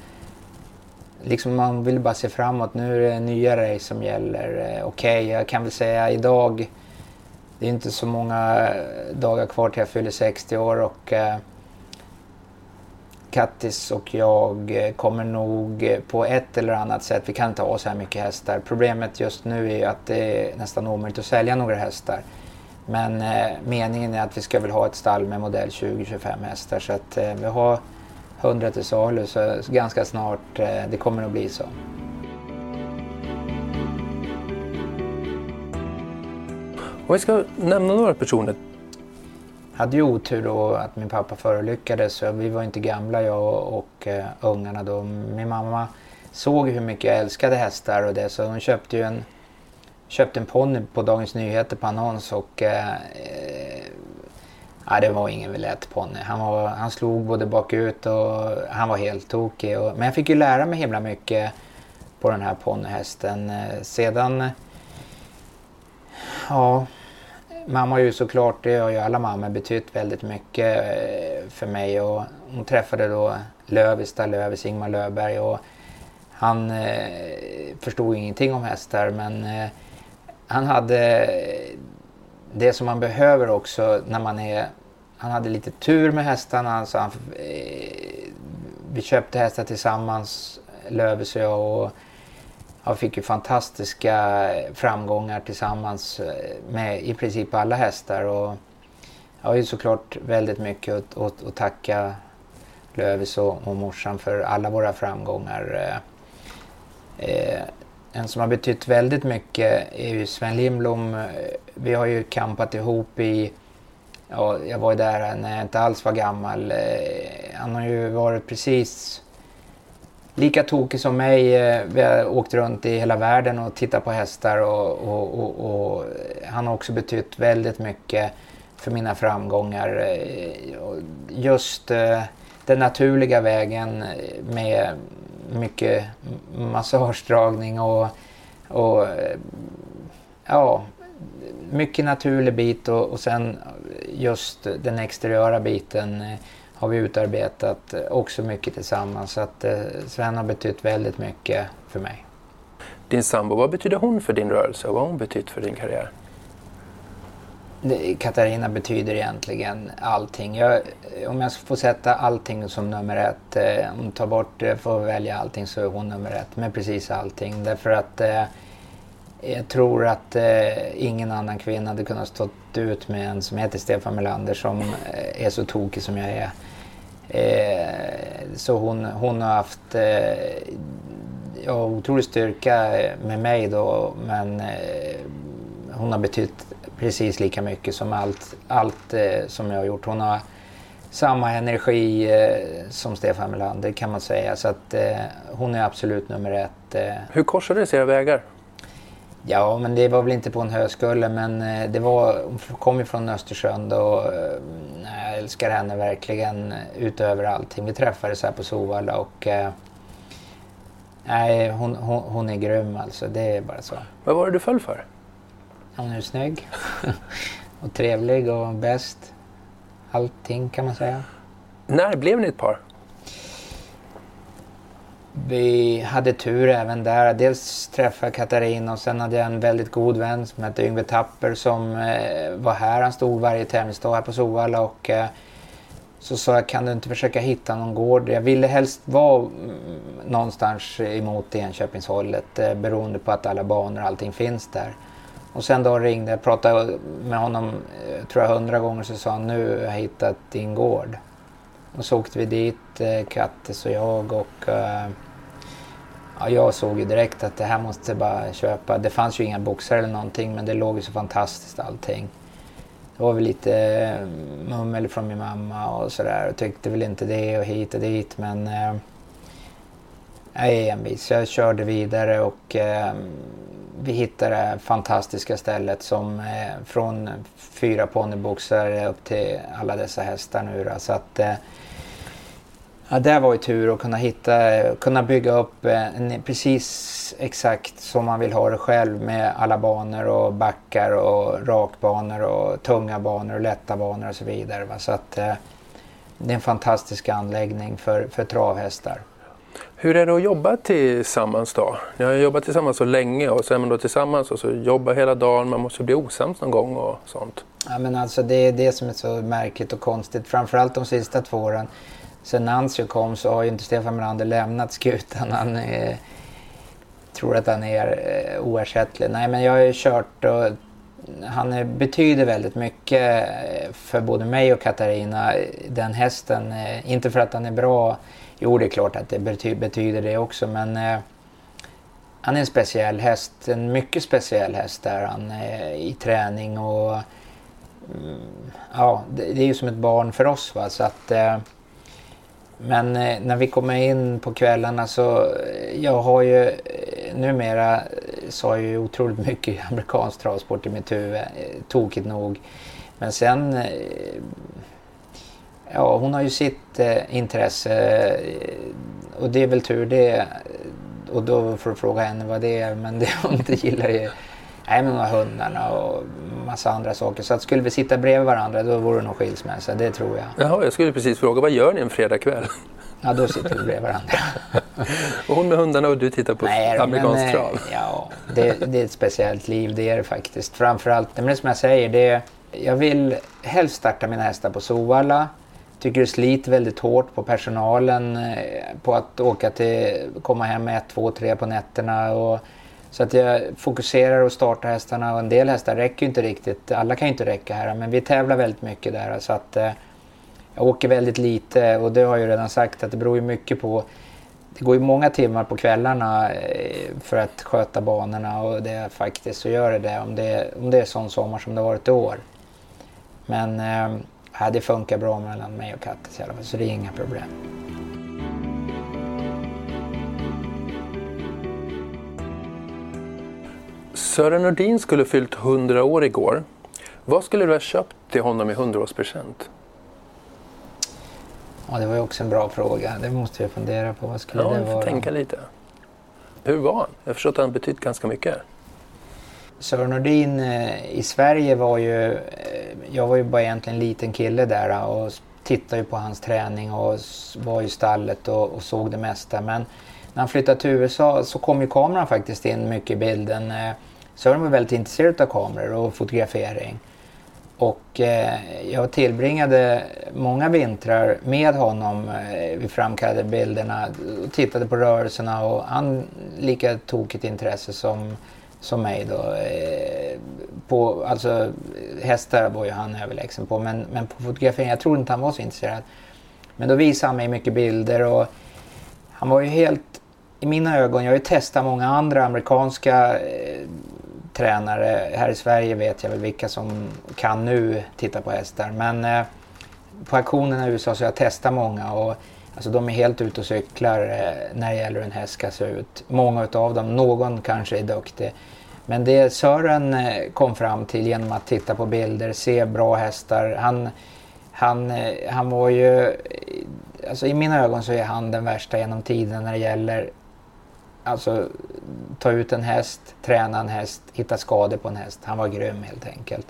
liksom man vill bara se framåt. Nu är det nya race som gäller. Eh, okej, okay, jag kan väl säga idag, det är inte så många eh, dagar kvar till jag fyller 60 år och eh, Kattis och jag eh, kommer nog eh, på ett eller annat sätt, vi kan inte ha så här mycket hästar. Problemet just nu är ju att det är nästan omöjligt att sälja några hästar. Men eh, meningen är att vi ska väl ha ett stall med modell 20-25 hästar så att eh, vi har 100 till salu så ganska snart eh, det kommer att bli så. Om vi ska nämna några personer. Jag hade ju otur då att min pappa förolyckades så vi var inte gamla jag och uh, ungarna då. Min mamma såg hur mycket jag älskade hästar och det så hon köpte ju en köpte en ponny på Dagens Nyheter på annons och eh, eh, uh, Ja, det var ingen lätt ponny. Han, han slog både bakut och han var helt tokig. Och, men jag fick ju lära mig himla mycket på den här ponnyhästen. Sedan... Ja, mamma har ju såklart, det har ju alla mammor, betytt väldigt mycket eh, för mig. Och hon träffade då Lövista, Lövis, Ingmar Löfberg och han eh, förstod ingenting om hästar men eh, han hade det som man behöver också när man är... Han hade lite tur med hästarna. Så han, eh, vi köpte hästar tillsammans, Lövis och jag. Och han fick ju fantastiska framgångar tillsammans eh, med i princip alla hästar. Och jag har ju såklart väldigt mycket att, att, att tacka Lövis och, och morsan för alla våra framgångar. Eh, eh en som har betytt väldigt mycket är ju Sven Lindblom. Eh, vi har ju kampat ihop i... Ja, jag var ju där när jag inte alls var gammal. Eh, han har ju varit precis lika tokig som mig. Eh, vi har åkt runt i hela världen och tittat på hästar och, och, och, och han har också betytt väldigt mycket för mina framgångar. Eh, just eh, den naturliga vägen med mycket massagedragning och, och ja, mycket naturlig bit och, och sen just den exteriöra biten eh, har vi utarbetat också mycket tillsammans. Så att eh, Sven har betytt väldigt mycket för mig. Din sambo, vad betyder hon för din rörelse och vad har hon betytt för din karriär? Katarina betyder egentligen allting. Jag, om jag får sätta allting som nummer ett, eh, om tar bort, eh, får välja allting så är hon nummer ett med precis allting. Därför att eh, jag tror att eh, ingen annan kvinna hade kunnat stå ut med en som heter Stefan Melander som eh, är så tokig som jag är. Eh, så hon, hon har haft eh, ja, otrolig styrka med mig då men eh, hon har betytt precis lika mycket som allt, allt eh, som jag har gjort. Hon har samma energi eh, som Stefan Melander kan man säga. Så att eh, hon är absolut nummer ett. Eh. Hur korsades era vägar? Ja, men det var väl inte på en höskulle men eh, det var, hon kom ju från Östersund och eh, jag älskar henne verkligen utöver allting. Vi träffades här på Sovalla och Nej, hon, hon, hon, är grym alltså. Det är bara så. Vad var det du föll för? Hon är snygg och trevlig och bäst. Allting kan man säga. När blev ni ett par? Vi hade tur även där. Dels träffade jag Katarina och sen hade jag en väldigt god vän som hette Yngve Tapper som eh, var här. Han stod varje tävlingsdag här på Sovalla och eh, så sa jag, kan du inte försöka hitta någon gård? Jag ville helst vara mm, någonstans emot Enköpingshållet eh, beroende på att alla banor och allting finns där. Och sen då ringde jag, pratade med honom, eh, tror jag hundra gånger, så sa han nu har jag hittat din gård. Och så åkte vi dit, eh, Kattis och jag och eh, ja, jag såg ju direkt att det här måste jag bara köpa. Det fanns ju inga boxar eller någonting men det låg ju så fantastiskt allting. Det var väl lite eh, mummel från min mamma och sådär och tyckte väl inte det och hit och dit men eh, jag är envis. Jag körde vidare och eh, vi hittade det här fantastiska stället som eh, från fyra ponnyboxar upp till alla dessa hästar nu då. Så att, eh, ja, det var ju tur att kunna hitta, kunna bygga upp eh, en, precis exakt som man vill ha det själv med alla banor och backar och rakbanor och tunga banor och lätta banor och så vidare. Va? Så att, eh, det är en fantastisk anläggning för, för travhästar. Hur är det att jobba tillsammans då? Ni har jobbat tillsammans så länge och så är man då tillsammans och så jobbar hela dagen. Man måste bli osams någon gång och sånt. Ja, men alltså det är det som är så märkligt och konstigt. Framförallt de sista två åren. Sen Nancio kom så har ju inte Stefan Melander lämnat skutan. Han eh, tror att han är eh, oersättlig. Nej, men jag har ju kört och han är, betyder väldigt mycket eh, för både mig och Katarina, den hästen. Eh, inte för att han är bra Jo, det är klart att det bety betyder det också, men eh, han är en speciell häst. En mycket speciell häst där han i träning och mm, ja, det, det, är ju som ett barn för oss. Va? Så att, men eh, när vi kommer in på kvällarna så eh, jag har ju eh, numera eh, så har jag ju otroligt mycket amerikansk travsport i mitt huvud, tokigt nog. Men sen Ja, hon har ju sitt eh, intresse och det är väl tur det. Och då får du fråga henne vad det är. Men det hon inte gillar är Nej, men hundarna och massa andra saker. Så att skulle vi sitta bredvid varandra då vore det nog skilsmässa, det tror jag. Jaha, jag skulle precis fråga, vad gör ni en fredagkväll? Ja, då sitter vi bredvid varandra. och hon med hundarna och du tittar på Nej, amerikansk men, trav? Ja, det, det, är ett speciellt liv, det är det faktiskt. Framförallt, men det som jag säger, det jag vill helst starta mina hästar på Sovalla tycker det sliter väldigt hårt på personalen eh, på att åka till, komma hem ett, två, tre på nätterna. Och, så att jag fokuserar och startar hästarna och en del hästar räcker ju inte riktigt. Alla kan ju inte räcka här men vi tävlar väldigt mycket där så att eh, jag åker väldigt lite och det har jag ju redan sagt att det beror ju mycket på det går ju många timmar på kvällarna eh, för att sköta banorna och det faktiskt så gör det det om det, om det är sån sommar som det har varit i år. Men eh, Ja, det funkar bra mellan mig och Kattis i alla fall, så det är inga problem. Sören Nordin skulle fyllt 100 år igår. Vad skulle du ha köpt till honom i 100-årspresent? Ja, det var ju också en bra fråga. Det måste jag fundera på. Vad skulle ja, det vara? tänka lite. Hur var han? Jag förstår att han betytt ganska mycket. Sören Nordin eh, i Sverige var ju, eh, jag var ju bara egentligen en liten kille där och tittade ju på hans träning och var i stallet och, och, såg det mesta. Men när han flyttade till USA så kom ju kameran faktiskt in mycket i bilden så var var väldigt intresserad av kameror och fotografering. Och eh, jag tillbringade många vintrar med honom. Eh, vi framkallade bilderna och tittade på rörelserna och han lika tokigt intresse som som mig då. Eh, på, alltså hästar var ju han överlägsen på men, men på fotografering, jag tror inte han var så intresserad. Men då visade han mig mycket bilder och han var ju helt, i mina ögon, jag har ju testat många andra amerikanska eh, tränare. Här i Sverige vet jag väl vilka som kan nu titta på hästar men eh, på auktionerna i USA så har jag testat många och Alltså de är helt ute och cyklar eh, när det gäller hur en häst ska se ut. Många utav dem, någon kanske är duktig. Men det Sören eh, kom fram till genom att titta på bilder, se bra hästar. Han, han, eh, han var ju, eh, alltså i mina ögon så är han den värsta genom tiden när det gäller Alltså ta ut en häst, träna en häst, hitta skador på en häst. Han var grym helt enkelt.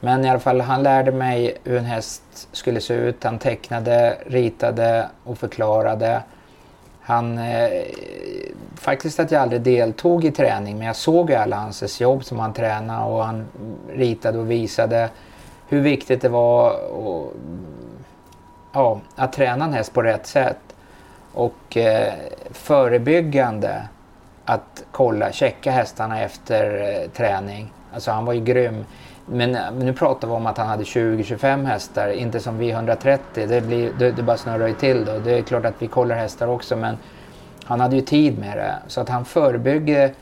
Men i alla fall, han lärde mig hur en häst skulle se ut. Han tecknade, ritade och förklarade. Han, eh, faktiskt att jag aldrig deltog i träning men jag såg ju alla hans jobb som han tränade och han ritade och visade hur viktigt det var och, ja, att träna en häst på rätt sätt. Och eh, förebyggande att kolla, checka hästarna efter eh, träning Alltså han var ju grym. Men, eh, nu pratar vi om att han hade 20-25 hästar, inte som vi 130. Det, blir, det, det bara snurrar ju till då. Det är klart att vi kollar hästar också men han hade ju tid med det. Så att han förebygger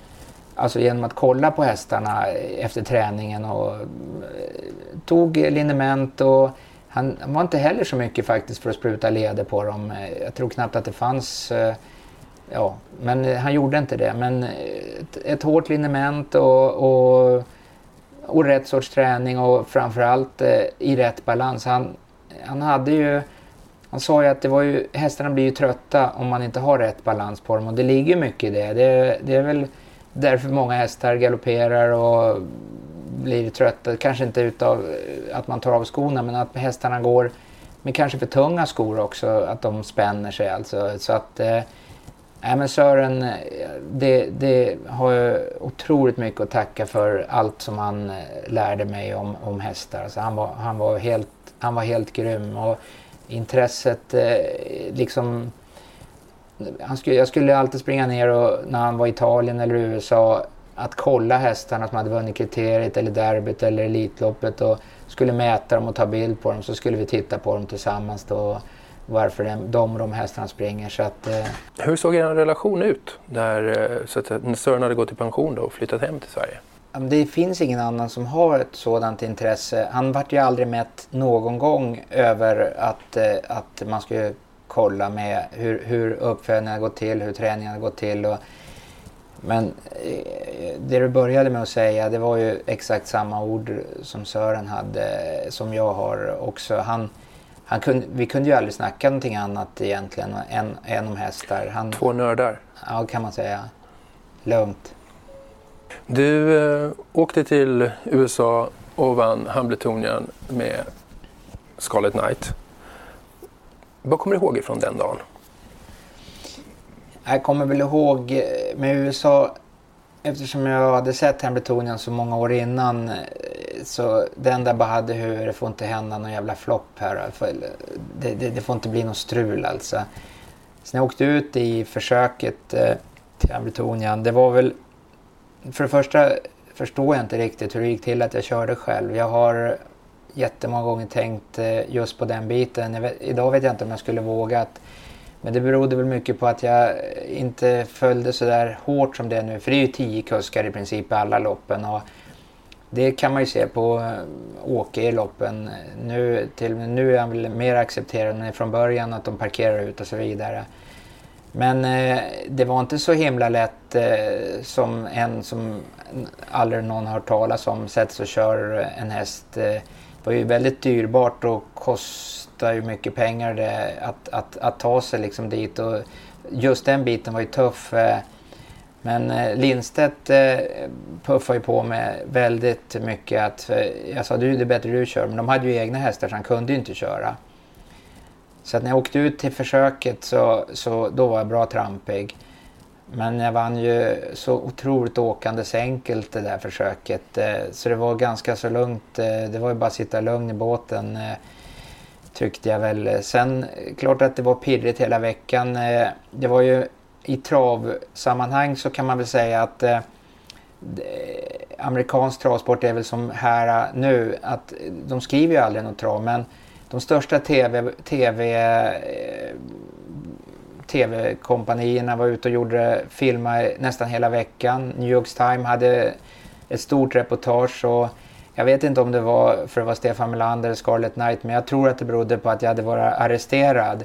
alltså genom att kolla på hästarna efter träningen och eh, tog liniment och han var inte heller så mycket faktiskt för att spruta leder på dem. Eh, jag tror knappt att det fanns eh, Ja, men eh, han gjorde inte det. Men ett, ett hårt liniment och, och, och rätt sorts träning och framförallt eh, i rätt balans. Han, han hade ju han sa ju att det var ju, hästarna blir ju trötta om man inte har rätt balans på dem och det ligger mycket i det. Det, det är väl därför många hästar galopperar och blir trötta. Kanske inte utav eh, att man tar av skorna men att hästarna går med kanske för tunga skor också, att de spänner sig alltså. Så att, eh, men Sören, eh, det, det har jag otroligt mycket att tacka för allt som han eh, lärde mig om, om hästar. Alltså han, var, han, var helt, han var helt grym. Och intresset eh, liksom... Han skulle, jag skulle alltid springa ner och, när han var i Italien eller USA att kolla hästarna som hade vunnit kriteriet eller derbyt eller Elitloppet och skulle mäta dem och ta bild på dem så skulle vi titta på dem tillsammans då varför de och de hästarna springer. Så att, eh... Hur såg er relation ut där, eh, så att, när Sören hade gått i pension då och flyttat hem till Sverige? Det finns ingen annan som har ett sådant intresse. Han vart ju aldrig mätt någon gång över att, eh, att man skulle kolla med hur, hur uppfödningen gått till, hur träningen gått till. Och, men eh, det du började med att säga det var ju exakt samma ord som Sören hade, som jag har också. Han, han kunde, vi kunde ju aldrig snacka någonting annat egentligen än, än om hästar. Han, Två nördar? Ja, kan man säga. Lugnt. Du eh, åkte till USA och vann Hambletonian med Scarlet Knight. Vad kommer du ihåg ifrån den dagen? Jag kommer väl ihåg eh, med USA eftersom jag hade sett Hemletonian så många år innan eh, så det enda jag bara hade hur huvudet, det får inte hända någon jävla flopp här. Det, det, det, får inte bli någon strul alltså. Så när jag åkte ut i försöket eh, till Hemletonian, det var väl för det första förstår jag inte riktigt hur det gick till att jag körde själv. Jag har jättemånga gånger tänkt eh, just på den biten. Vet, idag vet jag inte om jag skulle vågat. Men det berodde väl mycket på att jag inte följde så där hårt som det är nu. För det är ju tio kuskar i princip i alla loppen. Och det kan man ju se på eh, Åke i loppen. Nu, till, nu är han väl mer accepterad än från början att de parkerar ut och så vidare. Men eh, det var inte så himla lätt eh, som en som aldrig någon har hört talas om sätts och kör en häst. Eh, det var ju väldigt dyrbart och kostar ju mycket pengar det, att, att, att ta sig liksom dit. Och just den biten var ju tuff. Eh, men eh, Lindstedt eh, puffade ju på med väldigt mycket att, jag sa du det är bättre du kör, men de hade ju egna hästar så han kunde ju inte köra. Så att när jag åkte ut till försöket så, så då var jag bra trampig. Men jag vann ju så otroligt åkandes enkelt det där försöket. Så det var ganska så lugnt. Det var ju bara att sitta lugn i båten tyckte jag väl. Sen klart att det var pirrigt hela veckan. Eh, det var ju i travsammanhang så kan man väl säga att eh, amerikansk travsport är väl som här eh, nu att eh, de skriver ju aldrig något trav men de största tv, TV, eh, tv-kompanierna var ute och gjorde filmer nästan hela veckan. New York Times hade ett stort reportage och jag vet inte om det var för att vara Stefan Melander eller Scarlett Knight men jag tror att det berodde på att jag hade varit arresterad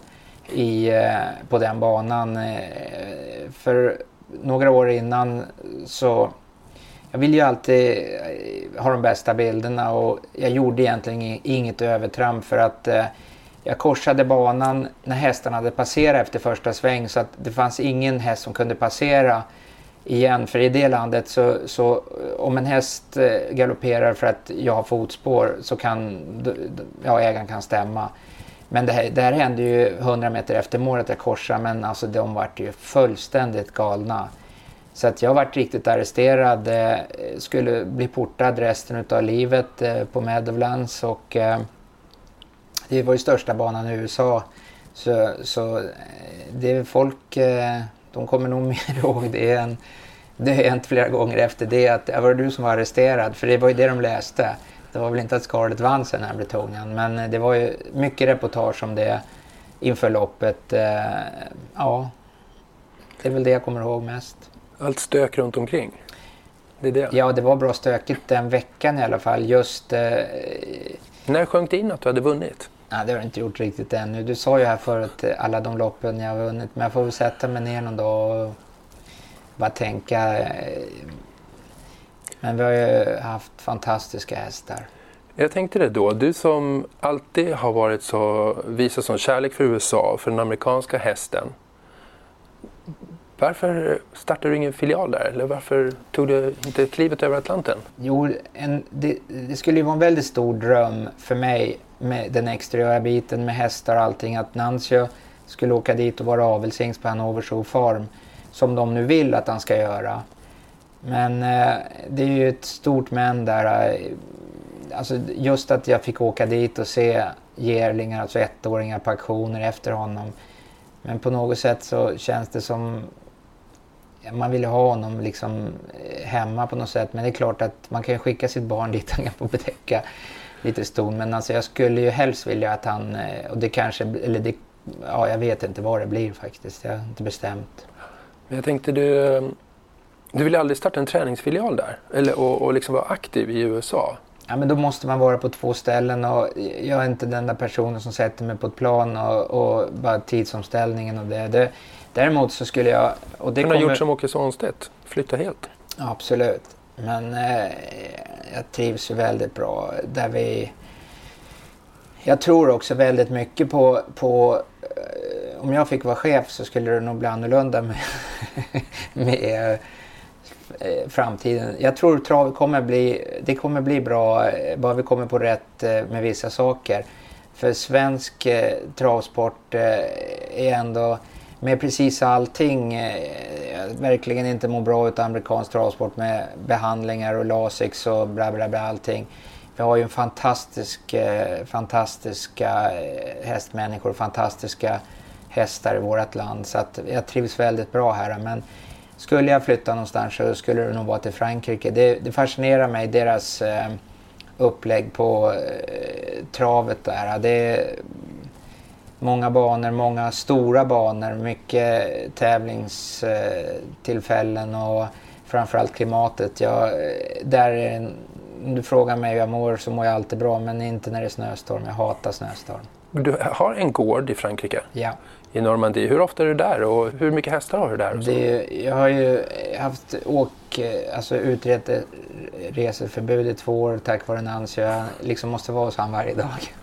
i, eh, på den banan. Eh, för några år innan så jag vill ju alltid eh, ha de bästa bilderna och jag gjorde egentligen inget övertramp för att jag korsade banan när hästarna hade passerat efter första sväng så att det fanns ingen häst som kunde passera igen. För i det landet så, så eh, om en häst eh, galopperar för att jag har fotspår så kan ja, ägaren kan stämma. Men det här, det här hände ju 100 meter efter målet jag korsade men alltså de vart ju fullständigt galna. Så att jag varit riktigt arresterad, eh, skulle bli portad resten av livet på Meadowlands och det var ju största banan i USA. Så, så det är folk, de kommer nog mer ihåg det än, det har hänt flera gånger efter det att det var du som var arresterad. För det var ju det de läste. Det var väl inte att Scarlett vann sen här Bretonien. Men det var ju mycket reportage om det inför loppet. Eh, ja, det är väl det jag kommer ihåg mest. Allt stök runt omkring? Det är det. Ja, det var bra stökigt den veckan i alla fall. Just... Eh, När sjönk det in att du hade vunnit? Nej, det har jag inte gjort riktigt ännu. Du sa ju här förut alla de loppen jag har vunnit. Men jag får väl sätta mig ner någon dag och bara tänka. Eh, men vi har ju haft fantastiska hästar. Jag tänkte det då, du som alltid har varit så, visat sån kärlek för USA, för den amerikanska hästen. Varför startade du ingen filial där? Eller varför tog du inte klivet över Atlanten? Jo, en, det, det, skulle ju vara en väldigt stor dröm för mig med den exteriöra biten med hästar och allting att Nancio skulle åka dit och vara avelshingst på Hannover Show Farm som de nu vill att han ska göra. Men eh, det är ju ett stort men där. Eh, alltså just att jag fick åka dit och se gerlingar, alltså ettåringar på auktioner efter honom. Men på något sätt så känns det som man vill ha honom liksom eh, hemma på något sätt. Men det är klart att man kan skicka sitt barn dit han kan få betäcka lite ston. Men alltså jag skulle ju helst vilja att han, eh, och det kanske, eller det, ja jag vet inte vad det blir faktiskt. Jag har inte bestämt. Men jag tänkte du, du vill aldrig starta en träningsfilial där? Eller, och, och liksom vara aktiv i USA? Ja, men då måste man vara på två ställen och jag är inte den där personen som sätter mig på ett plan och, och bara tidsomställningen och det. det däremot så skulle jag... Och det kan kommer... ha gjort som Åke Svanstedt, flytta helt. absolut. Men eh, jag trivs ju väldigt bra där vi... Jag tror också väldigt mycket på, på eh, om jag fick vara chef så skulle det nog bli annorlunda med, med eh, framtiden. Jag tror trav kommer bli, det kommer bli bra eh, bara vi kommer på rätt eh, med vissa saker. För svensk eh, travsport eh, är ändå med precis allting eh, verkligen inte mår bra av amerikansk travsport med behandlingar och lasix och bla bla bla allting. Vi har ju en fantastisk, eh, fantastiska eh, hästmänniskor, fantastiska hästar i vårt land. Så att jag trivs väldigt bra här. Men skulle jag flytta någonstans så skulle det nog vara till Frankrike. Det, det fascinerar mig, deras eh, upplägg på eh, travet där. Det är många banor, många stora banor, mycket tävlingstillfällen och framförallt klimatet. Jag, där, om du frågar mig hur jag mår så mår jag alltid bra men inte när det är snöstorm. Jag hatar snöstorm. Du har en gård i Frankrike? Ja. I Normandie. Hur ofta är du där och hur mycket hästar har du där? Det, jag har ju haft åk, alltså utreseförbud i två år tack vare Nancy. Jag liksom måste vara hos honom varje dag.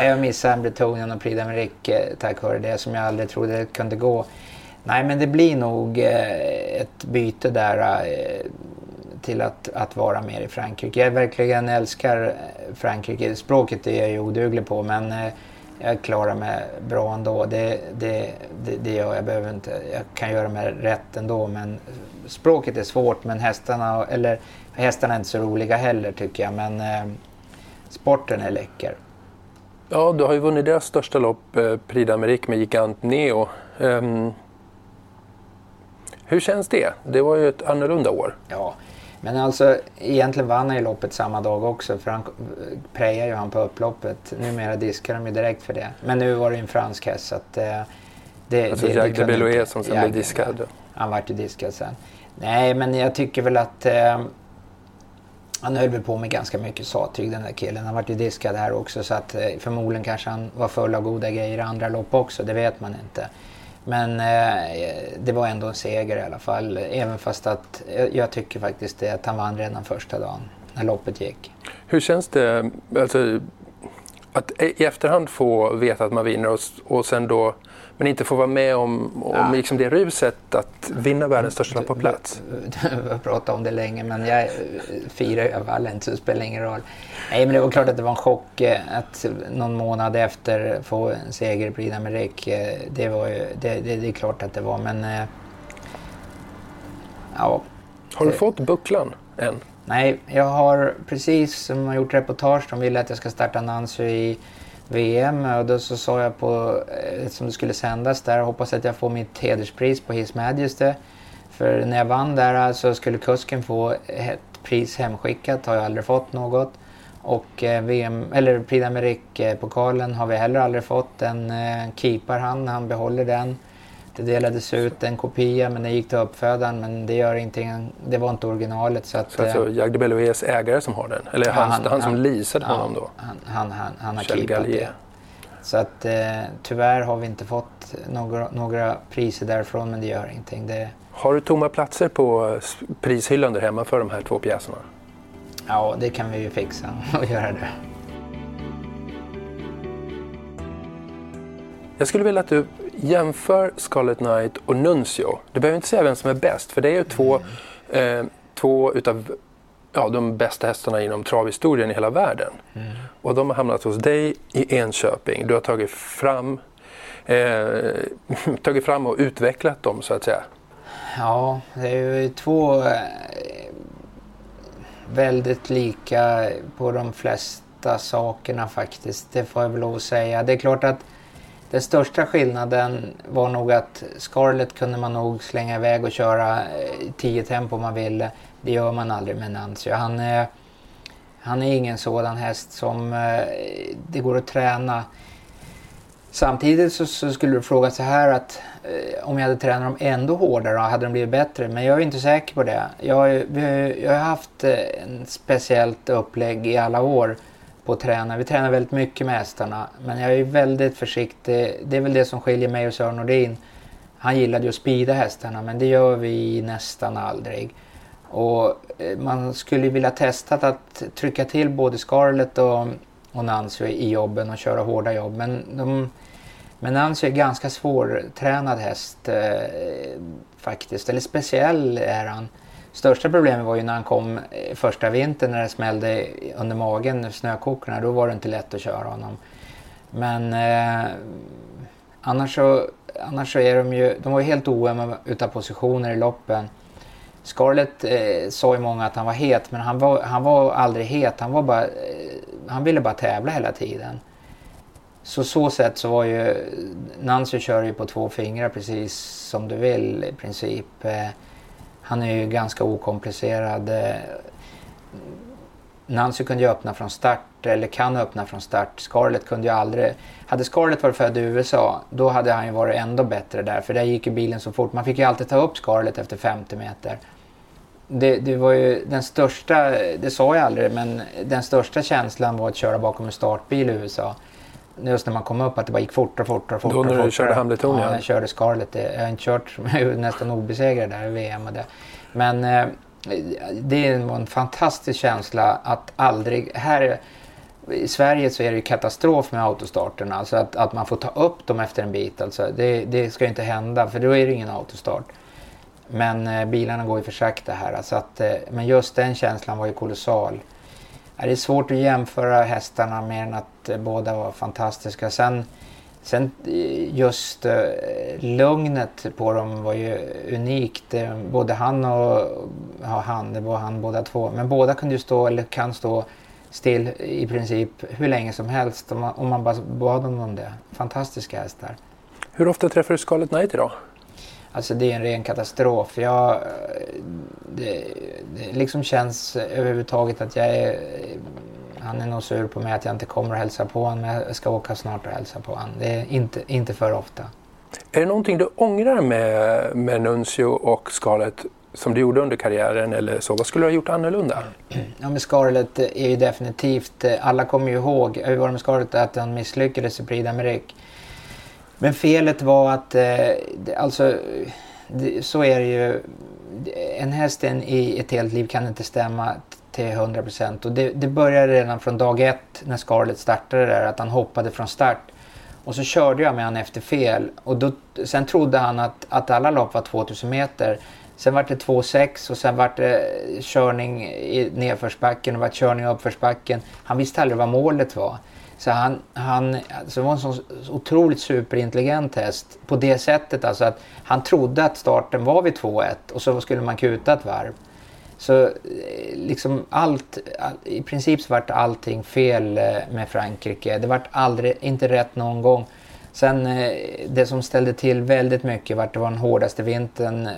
Jag missade Bretonien och Prix d'Amérique eh, tack vare det som jag aldrig trodde kunde gå. Nej men det blir nog eh, ett byte där eh, till att, att vara mer i Frankrike. Jag verkligen älskar Frankrike. Språket är jag ju oduglig på men jag klarar mig bra ändå. Det, det, det, det gör jag. Behöver inte, jag kan göra mig rätt ändå men språket är svårt men hästarna, eller, hästarna är inte så roliga heller tycker jag men sporten är läcker. Ja, du har ju vunnit deras största lopp, eh, Prix d'Amérique med Gigant Neo. Um, hur känns det? Det var ju ett annorlunda år. Ja, men alltså egentligen vann han ju loppet samma dag också för han prejade ju han på upploppet. Numera diskar de ju direkt för det. Men nu var det ju en fransk häst så att... Eh, det, alltså Jacques de som sen blev diskad? Han vart ju diskad sen. Nej, men jag tycker väl att... Eh, han höll väl på med ganska mycket sattyg den där killen. Han vart ju diskad här också så att eh, förmodligen kanske han var full av goda grejer i andra lopp också. Det vet man inte. Men eh, det var ändå en seger i alla fall. Även fast att eh, jag tycker faktiskt det att han vann redan första dagen när loppet gick. Hur känns det alltså, att i efterhand få veta att man vinner och, och sen då men inte få vara med om, om ja. liksom det ruset att vinna världens största på plats. Vi har pratat om det länge men jag firar ju vallen så det spelar ingen roll. Nej men det var klart att det var en chock eh, att någon månad efter få en seger i Prix d'Amérique. Det, var ju, det, det, det, är klart att det var men... Eh, ja. Har du fått bucklan än? Nej, jag har precis som har gjort reportage. De ville att jag ska starta Nancy i VM och då så sa jag på, eh, som det skulle sändas där, hoppas att jag får mitt hederspris på His Majesty För när jag vann där eh, så skulle kusken få ett pris hemskickat, har jag aldrig fått något. Och eh, VM, eller Prix d'Amérique-pokalen har vi heller aldrig fått. Den eh, keepar han, han behåller den. Det delades ut en kopia men den gick till uppfödaren men det gör ingenting. Det var inte originalet. Så, att, så alltså eh, Jacques de Belloés ägare som har den? Eller ja, han, han, han, som leasade ja, honom då? Han, han, han, han har keepat det. Så att eh, tyvärr har vi inte fått några, några priser därifrån men det gör ingenting. Det... Har du tomma platser på prishyllan där hemma för de här två pjäserna? Ja, det kan vi ju fixa och göra det. Jag skulle vilja att du jämför Scarlet Knight och Nuncio. Du behöver inte säga vem som är bäst för det är ju två, mm. eh, två utav ja, de bästa hästarna inom travhistorien i hela världen. Mm. Och de har hamnat hos dig i Enköping. Du har tagit fram, eh, tagit fram och utvecklat dem så att säga. Ja, det är ju två eh, väldigt lika på de flesta sakerna faktiskt. Det får jag väl lov att säga. Det är klart att den största skillnaden var nog att Scarlett kunde man nog slänga iväg och köra eh, 10-tempo om man ville. Det gör man aldrig med Nancy. Han är, han är ingen sådan häst som eh, det går att träna. Samtidigt så, så, skulle du fråga så här att eh, om jag hade tränat dem ändå hårdare, hade de blivit bättre? Men jag är inte säker på det. Jag, har jag har haft eh, ett speciellt upplägg i alla år på att träna. Vi tränar väldigt mycket med hästarna. Men jag är väldigt försiktig. Det är väl det som skiljer mig och Sören Nordin. Han gillade ju att spida hästarna men det gör vi nästan aldrig. Och eh, man skulle vilja testa att trycka till både Scarlett och, och Nancy i jobben och köra hårda jobb. Men, de, men Nancy är en ganska svårtränad häst eh, faktiskt. Eller speciell är han. Största problemet var ju när han kom eh, första vintern när det smällde under magen, snökokorna. Då var det inte lätt att köra honom. Men eh, annars, så, annars så är de ju, de var ju helt oömma utav positioner i loppen. Scarlett eh, sa ju många att han var het, men han var, han var aldrig het. Han, var bara, eh, han ville bara tävla hela tiden. Så så sätt så var ju Nancy kör ju på två fingrar precis som du vill i princip. Eh, han är ju ganska okomplicerad. Eh, Nancy kunde ju öppna från start, eller kan öppna från start. Scarlett kunde ju aldrig... Hade Scarlett varit född i USA, då hade han ju varit ändå bättre där. För där gick ju bilen så fort. Man fick ju alltid ta upp Scarlett efter 50 meter. Det, det, var ju den största, det sa jag aldrig, men den största känslan var att köra bakom en startbil i USA. Just när man kom upp att det bara gick fortare och fortare. fortare Då när fortare. du körde Hamilton ja? jag körde Scarlett. Jag har inte kört, jag är nästan obesegrad där i VM. Och det. Men eh, det var en fantastisk känsla att aldrig... Här i Sverige så är det ju katastrof med autostarterna. Alltså att, att man får ta upp dem efter en bit. Alltså det, det ska ju inte hända för då är det ingen autostart. Men eh, bilarna går ju för sakta här. Alltså att, eh, men just den känslan var ju kolossal. Det är svårt att jämföra hästarna mer än att eh, båda var fantastiska. Sen, sen eh, just eh, lugnet på dem var ju unikt. Både han och ja, han, det var han båda två. Men båda kunde ju stå, eller kan stå still i princip hur länge som helst om man, om man bara bad dem om det. Fantastiska hästar. Hur ofta träffar du Scarlet Knight idag? Alltså det är en ren katastrof. Jag, det, det liksom känns överhuvudtaget att jag är... Han är nog sur på mig att jag inte kommer och hälsar på honom men jag ska åka snart och hälsa på honom. Det är inte, inte för ofta. Är det någonting du ångrar med, med Nuncio och Scarlett som du gjorde under karriären eller så? Vad skulle du ha gjort annorlunda? Ja, men Scarlett är ju definitivt... Alla kommer ju ihåg, hur var det med Scarlett, att han misslyckades i Prix d'Amérique. Men felet var att, eh, alltså, så är det ju. En häst i ett helt liv kan inte stämma till 100 procent. Och det, det började redan från dag ett när Scarlett startade där, att han hoppade från start. Och så körde jag med han efter fel. Och då, sen trodde han att, att alla lopp var 2000 meter. Sen var det 2,6 och sen var det körning i nedförsbacken och var körning i uppförsbacken. Han visste aldrig vad målet var. Så han, han alltså det var en sån otroligt superintelligent häst på det sättet alltså att han trodde att starten var vid 2-1 och så skulle man kuta ett varv. Så eh, liksom allt, i princip så vart allting fel eh, med Frankrike. Det vart aldrig, inte rätt någon gång. Sen eh, det som ställde till väldigt mycket vart det var den hårdaste vintern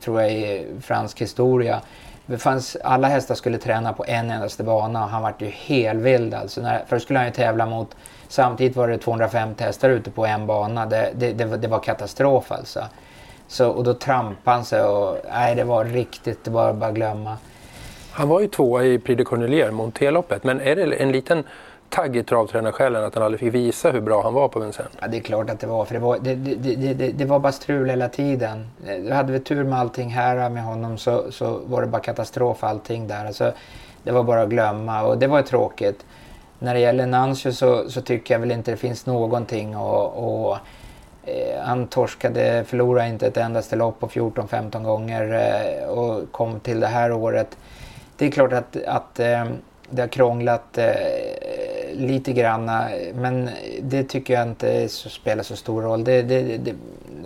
tror jag i fransk historia. Det fanns, alla hästar skulle träna på en endaste bana och han vart ju helvild alltså. När, först skulle han ju tävla mot, samtidigt var det 250 hästar ute på en bana. Det, det, det, det var katastrof alltså. Så, och då trampade han sig och nej det var riktigt, det var bara att glömma. Han var ju tvåa i Prix de Cornelier, Monteloppet, men är det en liten tagg i travtränarsjälen att han aldrig fick visa hur bra han var på Vincennes? Ja, det är klart att det var. För det var, det, det, det, det var bara strul hela tiden. Hade vi tur med allting här med honom så, så var det bara katastrof allting där. Alltså, det var bara att glömma och det var ju tråkigt. När det gäller Nancio så, så tycker jag väl inte det finns någonting eh, Eh, han torskade, förlorade inte ett endaste lopp på 14-15 gånger eh, och kom till det här året. Det är klart att, att eh, det har krånglat lite grann men det tycker jag inte spelar så stor roll. Det, det, det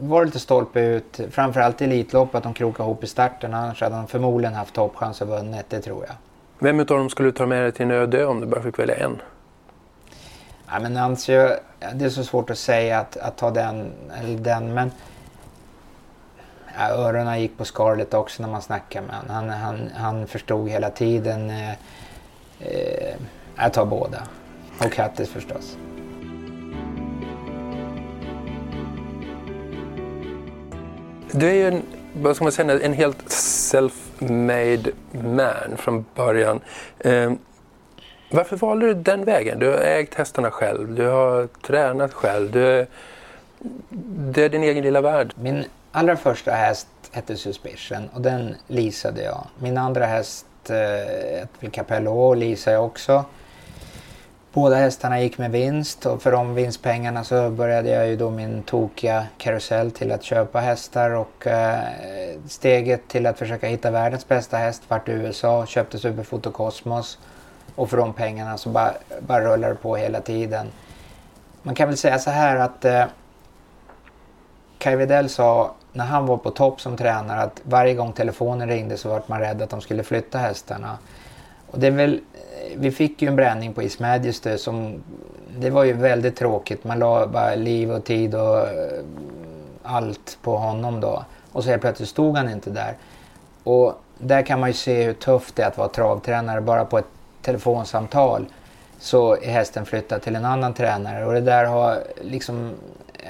var lite stolpe ut, framförallt i Elitloppet, att de krokade ihop i starten. Annars hade de förmodligen haft toppchans och vunnit, det tror jag. Vem av dem skulle du ta med dig till en öde om du bara fick välja en? Ja, men alltså, det är så svårt att säga att, att ta den eller den men ja, öronen gick på Scarlett också när man snackade med honom. Han, han, han förstod hela tiden. Eh, eh, jag tar båda. Och Kattis förstås. Du är ju en, vad ska man säga, en helt self-made man från början. Eh, varför valde du den vägen? Du har ägt hästarna själv, du har tränat själv. Du det är din egen lilla värld. Min allra första häst hette Suspicion och den leasade jag. Min andra häst eh, Capello och leasade jag också. Båda hästarna gick med vinst och för de vinstpengarna så började jag ju då min tokiga karusell till att köpa hästar och eh, steget till att försöka hitta världens bästa häst vart i USA, köpte Superfoto Cosmos och för de pengarna så bara, bara rullar det på hela tiden. Man kan väl säga så här att eh, Kai Widell sa när han var på topp som tränare att varje gång telefonen ringde så var man rädd att de skulle flytta hästarna. Och det är väl eh, vi fick ju en bränning på East Magister som det var ju väldigt tråkigt. Man la bara liv och tid och eh, allt på honom då. Och så helt plötsligt stod han inte där. Och där kan man ju se hur tufft det är att vara travtränare. Bara på ett telefonsamtal så är hästen flyttad till en annan tränare. Och det där har liksom,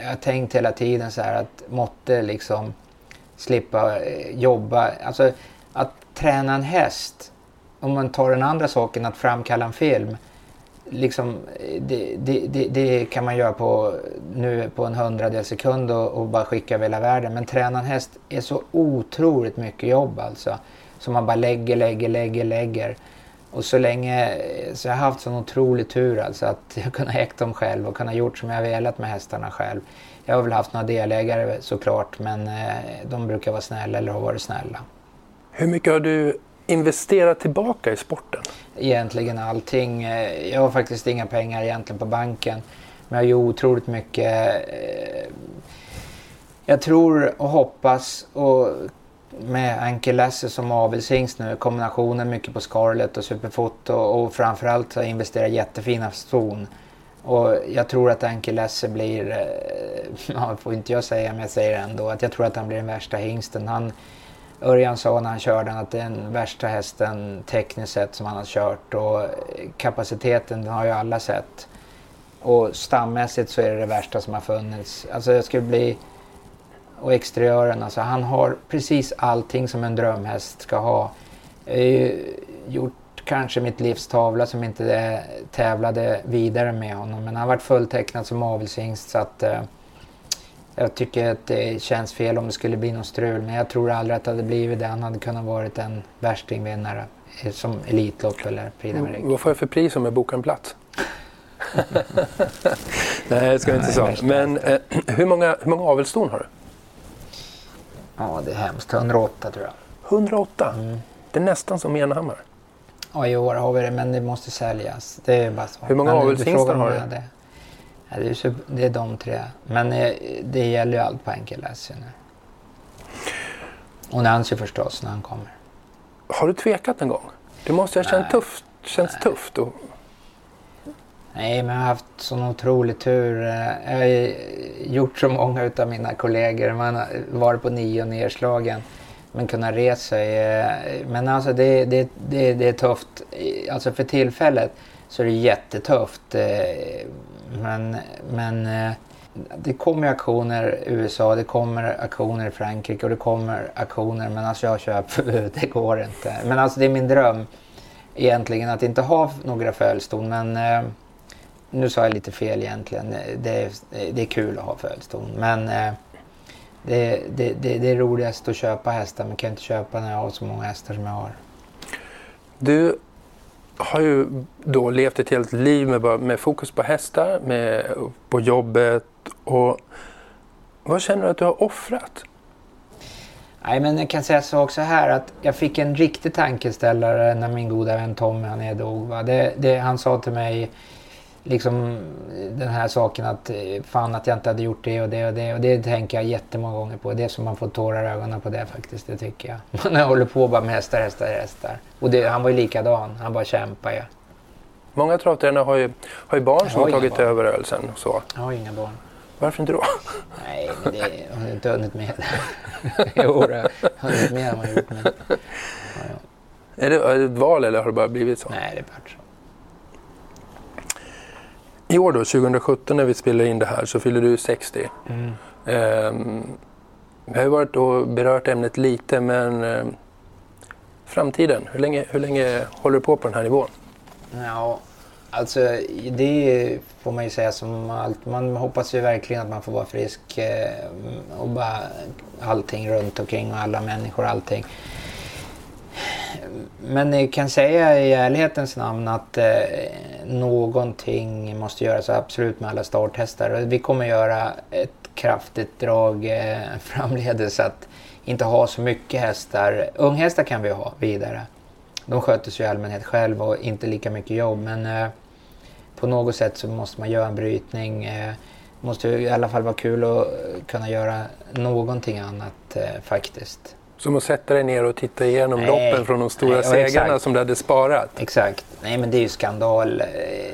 jag har tänkt hela tiden så här att måtte liksom slippa eh, jobba. Alltså att träna en häst om man tar den andra saken att framkalla en film. Liksom, eh, det, det, det, det kan man göra på, nu på en hundradel sekund och, och, bara skicka över hela världen. Men träna en häst är så otroligt mycket jobb alltså. Som man bara lägger, lägger, lägger, lägger. Och så länge, så jag har haft sån otrolig tur alltså att jag kunnat ägt dem själv och kunnat gjort som jag velat med hästarna själv. Jag har väl haft några delägare såklart men eh, de brukar vara snälla eller har varit snälla. Hur mycket har du investera tillbaka i sporten? Egentligen allting. Eh, jag har faktiskt inga pengar egentligen på banken. Men jag gör otroligt mycket. Eh, jag tror och hoppas och med Anki Lasse som avelshingst nu, kombinationen mycket på Scarlett och Superfoto och framförallt har jag investerat jättefina ston. Och jag tror att Anki Lasse blir, eh, ja får inte jag säga men jag säger det ändå, att jag tror att han blir den värsta hingsten. Han, Örjan sa när han körde att det är den värsta hästen tekniskt sett som han har kört och kapaciteten den har ju alla sett. Och stammässigt så är det det värsta som har funnits. Alltså jag skulle bli... Och exteriören, alltså han har precis allting som en drömhäst ska ha. Ju gjort kanske mitt livs tavla som inte tävlade vidare med honom. Men han har varit fulltecknad som avelshingst så att eh, jag tycker att det känns fel om det skulle bli något strul. Men jag tror aldrig att det hade blivit det. Han hade kunnat varit en värstingvinnare som Elitlopp eller Prix. Vad får jag för pris om jag bokar en plats? Nej, det ska vi inte säga. Men eh, hur många, hur många avelston har du? Ja, det är hemskt. 108 tror jag. 108? Mm. Det är nästan som Enhammar. Ja, i år har vi det, men det måste säljas. Det är bara så. Hur många avelshingstar har du? Det. Ja, det, är så, det är de tre. Men eh, det gäller ju allt på enkelläsning nu. Och Nancy förstås när han kommer. Har du tvekat en gång? Det måste ha känt tufft, känts nej. tufft. Och... Nej, men jag har haft sån otrolig tur. Eh, jag har gjort så många av mina kollegor. Man har varit på nio nedslagen. Men kunnat resa sig. Eh, men alltså det, det, det, det är tufft. Alltså för tillfället så är det jättetufft. Eh, men, men det kommer aktioner i USA, det kommer aktioner i Frankrike och det kommer aktioner. Men alltså jag har köpförbud, det går inte. Men alltså det är min dröm egentligen att inte ha några födelseton. Men nu sa jag lite fel egentligen. Det är, det är kul att ha födelseton. Men eh, det, det, det, det är roligast att köpa hästar men kan inte köpa när jag har så många hästar som jag har. Du har ju då levt ett helt liv med, med fokus på hästar, med, på jobbet. Och vad känner du att du har offrat? Nej, men jag kan säga så också här att jag fick en riktig tankeställare när min goda vän Tommy han dog. Va? Det, det, han sa till mig liksom den här saken att eh, fan att jag inte hade gjort det och det och det och det tänker jag jättemånga gånger på. Det är som man får tårar i ögonen på det faktiskt, det tycker jag. Man håller på bara med hästar, hästar, hästar. Och det, han var ju likadan, han bara kämpade ju. Många travtränare har ju, har ju barn som har tagit barn. över rörelsen och så. Jag har inga barn. Varför inte då? Nej, men det jag har inte hunnit med. jo, jag har hunnit med än vad jag gjort. Men, ja, ja. Är, det, är det ett val eller har det bara blivit så? Nej, det är bara så. I år då, 2017 när vi spelar in det här, så fyller du 60. Mm. Eh, vi har ju varit och berört ämnet lite, men eh, framtiden, hur länge, hur länge håller du på på den här nivån? Ja, alltså det får man ju säga som allt. Man hoppas ju verkligen att man får vara frisk eh, och bara allting runt omkring och alla människor och allting. Men jag kan säga i ärlighetens namn att eh, någonting måste göras absolut med alla starthästar. Vi kommer göra ett kraftigt drag eh, framledes att inte ha så mycket hästar. Unghästar kan vi ha vidare. De sköter sig i allmänhet själv och inte lika mycket jobb. Men eh, på något sätt så måste man göra en brytning. Eh, måste i alla fall vara kul att eh, kunna göra någonting annat eh, faktiskt. Som att sätta dig ner och titta igenom nej, loppen från de stora nej, segrarna som du hade sparat? Exakt. Nej men det är ju skandal.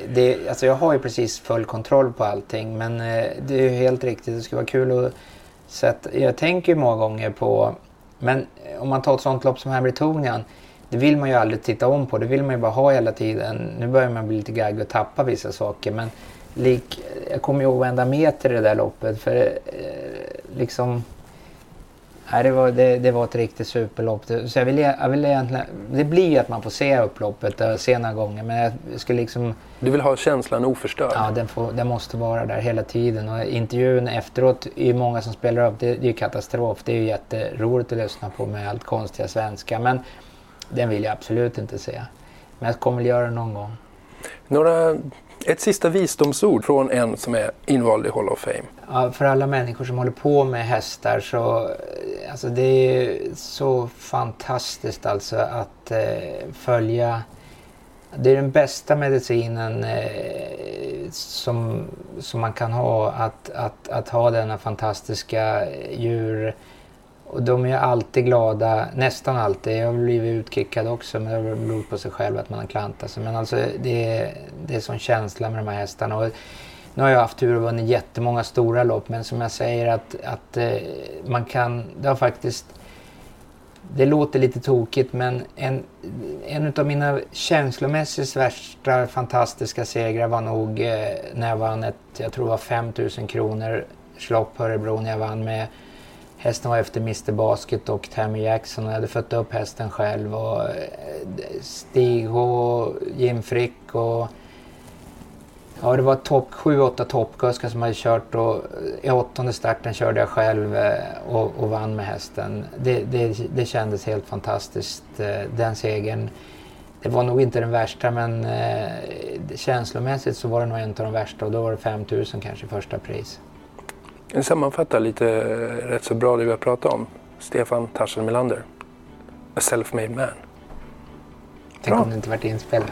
Det, alltså jag har ju precis full kontroll på allting men eh, det är ju helt riktigt. Det skulle vara kul att sätta... Jag tänker ju många gånger på... Men om man tar ett sånt lopp som Hamiltonian. Det vill man ju aldrig titta om på. Det vill man ju bara ha hela tiden. Nu börjar man bli lite gaggig och tappa vissa saker men lik, jag kommer ju ihåg varenda meter i det där loppet. För eh, liksom Nej, det, var, det, det var ett riktigt superlopp. Så jag vill, jag vill egentligen, det blir ju att man får se upploppet och se några gånger. Men jag skulle liksom... Du vill ha känslan oförstörd? Ja, den, får, den måste vara där hela tiden. Och intervjun efteråt är ju många som spelar upp. Det, det är ju katastrof. Det är ju jätteroligt att lyssna på med allt konstiga svenska. Men den vill jag absolut inte se. Men jag kommer väl göra det någon gång. Några ett sista visdomsord från en som är invald i Hall of Fame. Ja, för alla människor som håller på med hästar så eh, alltså det är så fantastiskt alltså att eh, följa. Det är den bästa medicinen eh, som, som man kan ha att, att, att ha denna fantastiska djur och de är alltid glada, nästan alltid. Jag har blivit utkickad också men det beror på sig själv att man har klantat sig. Men alltså det är, det är sån känsla med de här hästarna. Och nu har jag haft tur och vunnit jättemånga stora lopp men som jag säger att, att eh, man kan, det har faktiskt det låter lite tokigt men en, en av mina känslomässigt värsta fantastiska segrar var nog eh, när jag vann ett, jag tror det var 5000 kronor lopp på Örebro när jag vann med Hästen var efter Mr Basket och Tammy Jackson och jag hade fött upp hästen själv. Och eh, Stig H, Jim Frick och Ja, det var topp, sju, åtta toppkuskar som hade kört och eh, i åttonde starten körde jag själv eh, och, och vann med hästen. Det, det, det, kändes helt fantastiskt, den segern. Det var nog inte den värsta men känslomässigt så var det nog en av de värsta och då var det 5000 kanske i första pris. Den sammanfattar lite eh, rätt så bra det vi har pratat om. Stefan Tarzan Melander. A self-made man. Tänk om det inte varit inspelat.